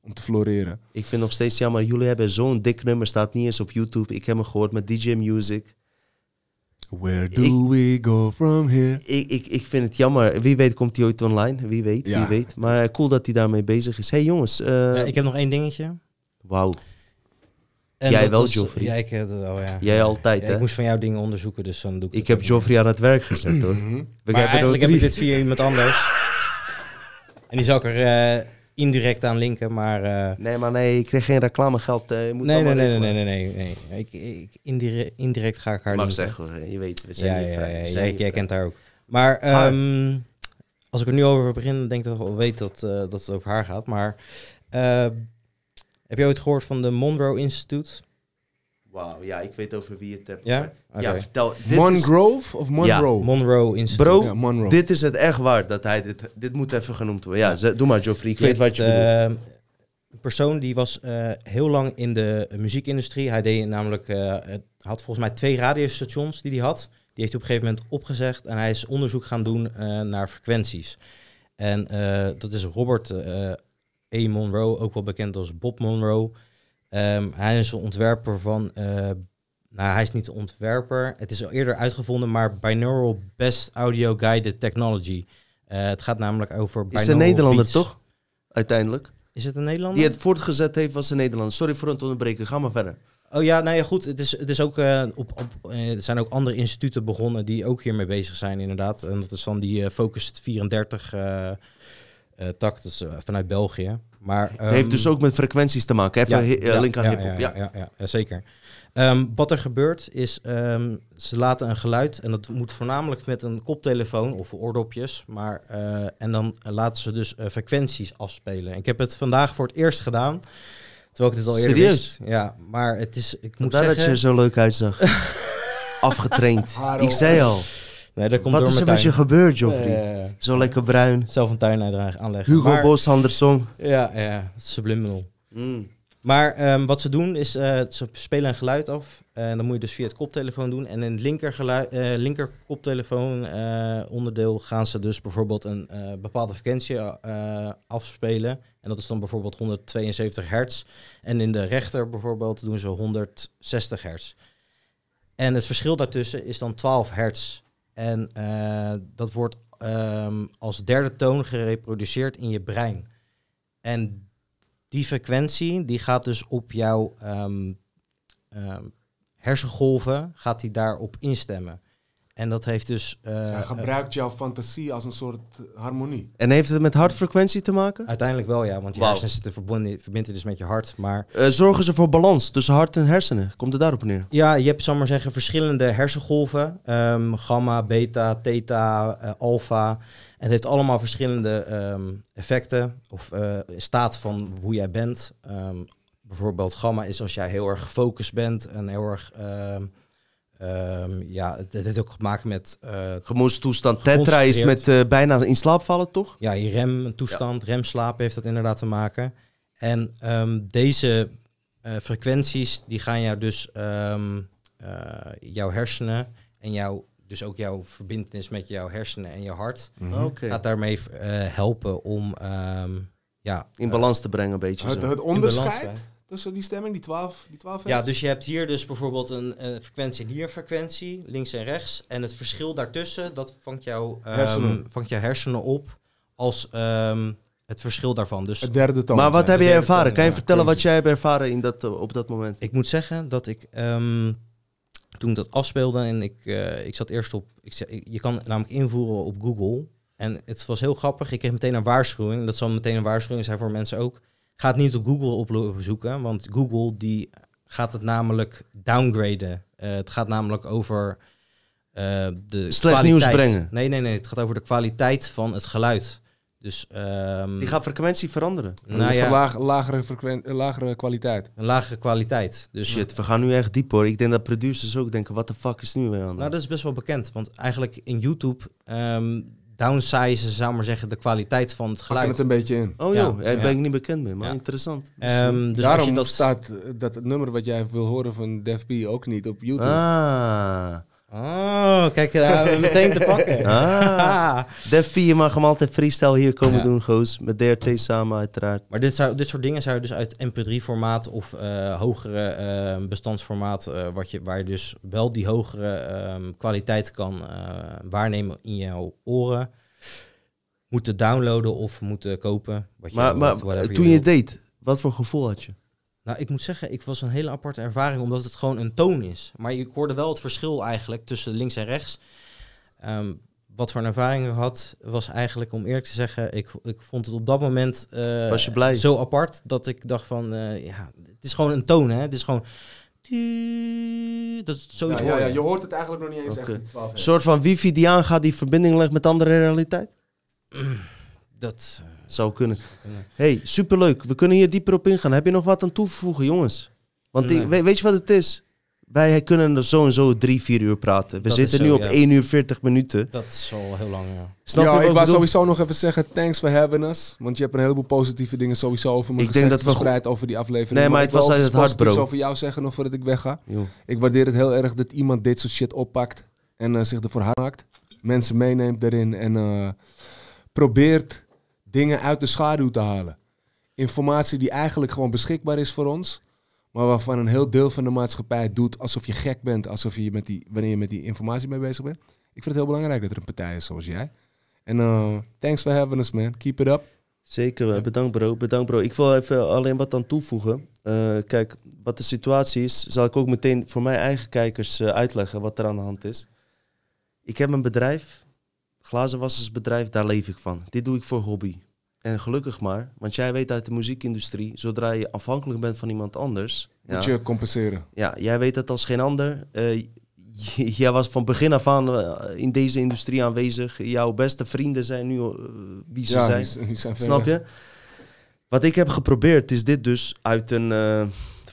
om te floreren. Ik vind nog steeds jammer. Jullie hebben zo'n dik nummer. Staat niet eens op YouTube. Ik heb hem gehoord met DJ Music. Where do we go from here? Ik, ik, ik vind het jammer. Wie weet komt hij ooit online. Wie weet, Ja. wie weet. Maar cool dat hij daarmee bezig is. hey, jongens. eh, Ja, ik heb nog één dingetje. Wauw. En Jij wel, is- Joffrey. Ja, ik, eh, oh ja. Jij altijd, Ja, hè? Ik moest van jou dingen onderzoeken, dus dan doe ik Ik heb. Joffrey aan het werk gezet, hoor. We Maar eigenlijk heb ik dit via iemand anders. en die zal ik er eh, indirect aan linken, maar... eh, Nee, maar nee, ik kreeg geen reclamegeld. eh, je moet nee, nee, nee, nee, regelen. nee, nee, nee. Ik, ik, indirect, indirect ga ik haar Mag linken. zeggen. Je weet, we zijn Ja, ja, ja, ja, jij, kent haar ook. Maar ehm, als ik er nu over begin, denk ik dat ik wel weet dat, eh, dat het over haar gaat. Maar eh, heb je ooit gehoord van de Monroe Institute? Wauw, ja, ik weet over wie je het hebt. Ja? Ja, vertel. Dit is, Mongrove of Monroe? Monroe Institute. bro, Ja, Monroe. dit is het echt waard dat hij dit... Dit moet even genoemd worden. Ja, doe maar, Joffrey. Ik weet wat je bedoelt. eh, Een persoon die was eh, heel lang in de muziekindustrie. Hij deed namelijk, eh, het had volgens mij twee radiostations die hij had. Die heeft hij op een gegeven moment opgezegd en hij is onderzoek gaan doen eh, naar frequenties. En eh, dat is Robert eh A. Monroe, ook wel bekend als Bob Monroe. Ehm, hij is een ontwerper van, eh, nou hij is niet de ontwerper, het is al eerder uitgevonden, maar Binaural Best Audio Guided Technology. Eh, het gaat namelijk over is binaural een Nederlander, beats. toch? Uiteindelijk. Is het een Nederlander? Die het voortgezet heeft was een Nederlander. Sorry voor het onderbreken. Ga maar verder. Oh ja, nou ja, goed. Het is, het is ook, eh, op, op, er zijn ook andere instituten begonnen die ook hiermee bezig zijn, inderdaad. En dat is dan die Focus 34 eh eh, tak, is eh, vanuit België. Maar, heeft ehm, dus ook met frequenties te maken. Even ja, eh, ja, link aan hip-hop. Ja, Ja, ja, ja, ja, zeker. Ehm, wat er gebeurt is, ehm, ze laten een geluid en dat moet voornamelijk met een koptelefoon of oordopjes, maar eh, en dan laten ze dus eh, frequenties afspelen. Ik heb het vandaag voor het eerst gedaan, terwijl ik dit al eerder Serieus? wist. Ja, maar het is, ik moet Vandaar dat zeggen, je er zo leuk uitzag. Afgetraind. Ik zei al. Nee, dat komt Wat door is er met je gebeurd, Joffrey? Eh, Zo lekker bruin. zelf een tuin aan- aanleggen. Hugo Maar- Bos, Andersson. Ja, ja, subliminal. Mm. Maar ehm, wat ze doen is, eh, ze spelen een geluid af. En dan moet je dus via het koptelefoon doen. En in het linker, geluid, eh, linker koptelefoon eh, onderdeel gaan ze dus bijvoorbeeld een eh, bepaalde frequentie eh, afspelen. En dat is dan bijvoorbeeld 172 hertz. En in de rechter bijvoorbeeld doen ze 160 hertz. En het verschil daartussen is dan 12 hertz. En eh, dat wordt ehm, als derde toon gereproduceerd in je brein. En die frequentie die gaat dus op jouw ehm, ehm, hersengolven, gaat die daarop instemmen. En dat heeft dus... eh, Hij gebruikt jouw fantasie als een soort harmonie. En heeft het met hartfrequentie te maken? uiteindelijk wel, ja, want je Wauw. hersenen zitten verbonden, verbinden dus met je hart. Maar Eh, zorgen ze voor balans tussen hart en hersenen? Komt het daarop neer? ja, je hebt, zal ik maar zeggen, verschillende hersengolven. ehm, gamma, beta, theta, eh, alpha. En het heeft allemaal verschillende ehm, effecten of eh, staat van hoe jij bent. Ehm, bijvoorbeeld gamma is als jij heel erg gefocust bent en heel erg... ehm, ja, het, het heeft ook te maken met eh, Gemoedstoestand. Tetra is met eh, bijna in slaap vallen, toch? ja, je remtoestand, remslaap heeft dat inderdaad te maken. En ehm, deze eh, frequenties, die gaan jou dus ehm, eh, jouw hersenen en jouw, dus ook jouw verbindenis met jouw hersenen en je hart, Oké. gaat daarmee eh, helpen om ehm, ja, In balans te brengen, een beetje Het, onderscheid tussen die stemming, die 12, die 12 Ja, dus je hebt hier dus bijvoorbeeld een, eh, frequentie en hier een frequentie, links en rechts. En het verschil daartussen, dat vangt, jouw ehm, Hersenen. vangt jouw hersenen op als ehm, het verschil daarvan. Dus Het derde toon. Maar wat heb je ervaren? toon, Kan je ja, vertellen wat jij hebt ervaren in dat, eh, op dat moment? ik moet zeggen dat ik ehm, toen ik dat afspeelde en ik, eh, ik zat eerst op, ik, je kan het namelijk invoeren op Google. En het was heel grappig. Ik kreeg meteen een waarschuwing. Dat zal meteen een waarschuwing zijn voor mensen ook. Ga het niet op Google opzoeken, want Google die gaat het namelijk downgraden. Eh, het gaat namelijk over eh, de Slecht nieuws brengen. Nee, nee, nee. Het gaat over de kwaliteit van het geluid. Dus ehm, Die gaat frequentie veranderen. nou ja, Verlaag- lagere, frequen- eh, lagere kwaliteit. een lagere kwaliteit. Dus Shit, we gaan nu echt diep hoor. Ik denk dat producers ook denken, wat de fuck is nu weer aan Nou, dat is best wel bekend. Want eigenlijk in YouTube ehm downsizen, zou ik maar zeggen, de kwaliteit van het geluid. het een beetje in. Oh Ja, joh, ja, daar ja. ben ik niet bekend mee, maar Ja. interessant. Ehm, dus als Daarom je dat staat dat het nummer wat jij wil horen van Def B ook niet op YouTube. Ah, Oh, kijk, daar hebben we meteen te pakken. Ah. Def P, je mag hem altijd freestyle hier komen Ja. doen, goos. Met DRT samen uiteraard. Maar dit, zou, dit soort dingen zou je dus uit MP3-formaat of eh, hogere eh, bestandsformaat, eh, wat je, waar je dus wel die hogere ehm, kwaliteit kan eh, waarnemen in jouw oren, moeten downloaden of moeten kopen. Wat je, Maar, maar toen je het deed, wat voor gevoel had je? Nou, ik moet zeggen, ik was een hele aparte ervaring, omdat het gewoon een toon is. Maar ik hoorde wel het verschil eigenlijk tussen links en rechts. Ehm, wat voor een ervaring ik had, was eigenlijk, om eerlijk te zeggen, ik, ik vond het op dat moment eh, Was je blij? zo apart dat ik dacht van, eh, ja, het is gewoon een toon, hè. Het is gewoon... Dat is zoiets ja, ja, hoor ja, je. je hoort het eigenlijk nog niet eens echt. in 12 Een soort van wifi die aangaat, die verbinding legt met andere realiteit? Dat, eh, Zou kunnen. hey, superleuk. We kunnen hier dieper op ingaan. Heb je nog wat aan toevoegen, jongens? Want Nee. weet je wat het is? Wij kunnen er zo en zo drie, vier uur praten. We Dat zitten nu op ja. 1 uur 40 minuten. dat is al heel lang, ja. Snap ja, je wat ik wou sowieso nog even zeggen, thanks for having us. Want je hebt een heleboel positieve dingen sowieso over me Ik gezegd, denk dat we verspreid over die aflevering. Nee, maar ik het was uit het hart, bro. over jou zeggen nog voordat ik wegga. Ik waardeer het heel erg dat iemand dit soort shit oppakt en eh, zich ervoor hard maakt. Mensen meeneemt erin en eh, probeert dingen uit de schaduw te halen. Informatie die eigenlijk gewoon beschikbaar is voor ons, maar waarvan een heel deel van de maatschappij doet alsof je gek bent, alsof je met die, wanneer je met die informatie mee bezig bent. Ik vind het heel belangrijk dat er een partij is zoals jij. En eh, thanks for having us, man. Keep it up. Zeker, eh, bedankt bro. Bedankt bro. Ik wil even alleen wat aan toevoegen. Eh, kijk, wat de situatie is, zal ik ook meteen voor mijn eigen kijkers uitleggen wat er aan de hand is. Ik heb een bedrijf, glazenwassersbedrijf, daar leef ik van. Dit doe ik voor hobby. En gelukkig maar, want jij weet uit de muziekindustrie, zodra je afhankelijk bent van iemand anders, Moet ja, je compenseren. ja, jij weet dat als geen ander. Eh, jij was van begin af aan eh, in deze industrie aanwezig. Jouw beste vrienden zijn nu eh, wie ze ja, zijn. die, die zijn ver Snap je? Wat ik heb geprobeerd is dit dus uit een,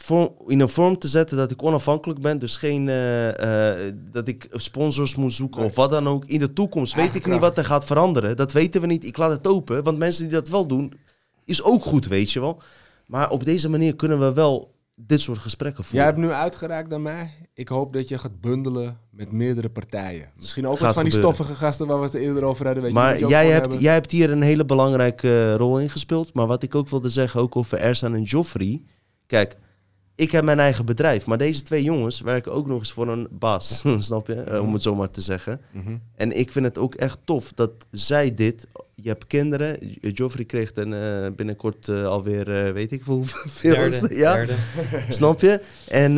vorm, in een vorm te zetten dat ik onafhankelijk ben. Dus geen eh, eh, dat ik sponsors moet zoeken Nee. of wat dan ook. In de toekomst weet ik niet wat er gaat veranderen. Dat weten we niet. Ik laat het open. Want mensen die dat wel doen, is ook goed, weet je wel. Maar op deze manier kunnen we wel dit soort gesprekken Jij voeren. hebt nu uitgeraakt naar mij. Ik hoop dat je gaat bundelen met meerdere partijen. Misschien ook wat van die stoffige gasten waar we het eerder over hadden. Weet maar jij hebt, hebben. jij hebt hier een hele belangrijke eh, rol in gespeeld. Maar wat ik ook wilde zeggen, ook over Ersan en Joffrey. Kijk, ik heb mijn eigen bedrijf. Maar deze twee jongens werken ook nog eens voor een baas. snap je? Eh, om het zo maar te zeggen. Mhm. En ik vind het ook echt tof dat zij dit... Je hebt kinderen. Joffrey kreeg dan eh, binnenkort eh, alweer, weet ik veel hoeveel. Derde, ja, derde. snap je? En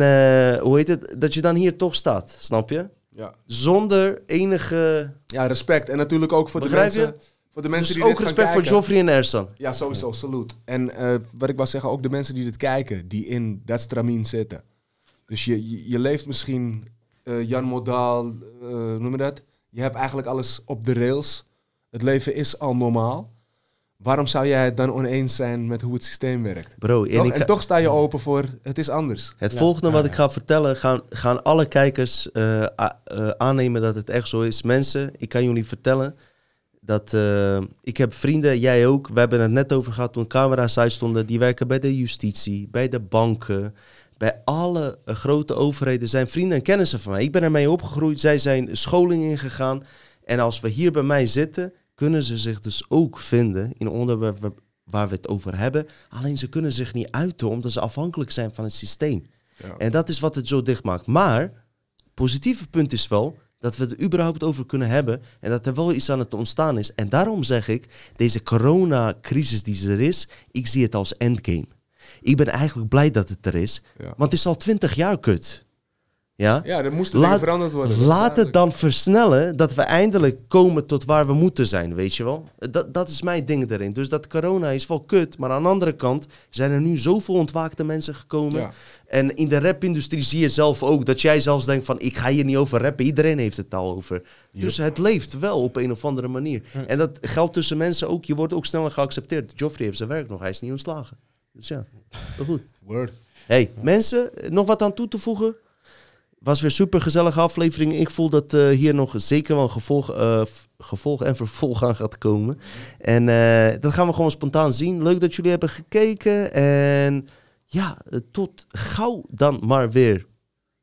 hoe heet het? Dat je dan hier toch staat, snap je? Ja. Zonder enige... ja, respect. En natuurlijk ook voor Begrijp de je? Mensen, voor de mensen Dus die ook dit gaan respect voor. Joffrey en Ersan. Ja, sowieso, salut. En eh, wat ik wou zeggen, ook de mensen die dit kijken, die in dat stramien zitten. Dus je, je, je leeft misschien eh, Jan Modaal, eh, noem je dat? Je hebt eigenlijk alles op de rails. Het leven is al normaal. Waarom zou jij het dan oneens zijn met hoe het systeem werkt? Bro, en Toch? en toch sta je open voor het is anders. het Ja, volgende ja, wat ja. ik ga vertellen, gaan, gaan alle kijkers eh, eh, aannemen dat het echt zo is. Mensen, ik kan jullie vertellen dat eh, ik heb vrienden, jij ook. We hebben het net over gehad toen camera's uitstonden. Die werken bij de justitie, bij de banken, bij alle eh, grote overheden. Zijn vrienden en kennissen van mij. Ik ben ermee opgegroeid. Zij zijn scholing ingegaan. En als we hier bij mij zitten, kunnen ze zich dus ook vinden in onderwerpen waar we het over hebben. Alleen ze kunnen zich niet uiten omdat ze afhankelijk zijn van het systeem. Ja. En dat is wat het zo dicht maakt. Maar positieve punt is wel dat we het er überhaupt over kunnen hebben en dat er wel iets aan het ontstaan is. En daarom zeg ik, deze coronacrisis die er is, ik zie het als endgame. Ik ben eigenlijk blij dat het er is, Ja. want het is al twintig jaar kut. Ja? Ja, er moesten Laat- veranderd worden. Laat het dan versnellen dat we eindelijk komen tot waar we moeten zijn, weet je wel? Dat, dat is mijn ding erin. Dus dat corona is wel kut, maar aan de andere kant zijn er nu zoveel ontwaakte mensen gekomen. Ja. En in de rapindustrie zie je zelf ook dat jij zelfs denkt van ik ga hier niet over rappen. Iedereen heeft het al over. Dus het leeft wel op een of andere manier. En dat geldt tussen mensen ook. Je wordt ook sneller geaccepteerd. Joffrey heeft zijn werk nog. Hij is niet ontslagen. Dus ja, goed. Word. Hey, mensen, nog wat aan toe te voegen? Was weer super gezellige aflevering. Ik voel dat eh, hier nog zeker wel een gevolg, eh, gevolg en vervolg aan gaat komen. En eh, dat gaan we gewoon spontaan zien. Leuk dat jullie hebben gekeken. En ja, tot gauw dan maar weer.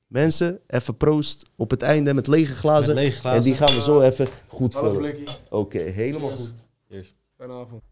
Mensen, even proost op het einde met lege glazen. Met lege glazen. En die gaan we zo even goed vullen. Oké, helemaal Yes. goed. Fijne avond.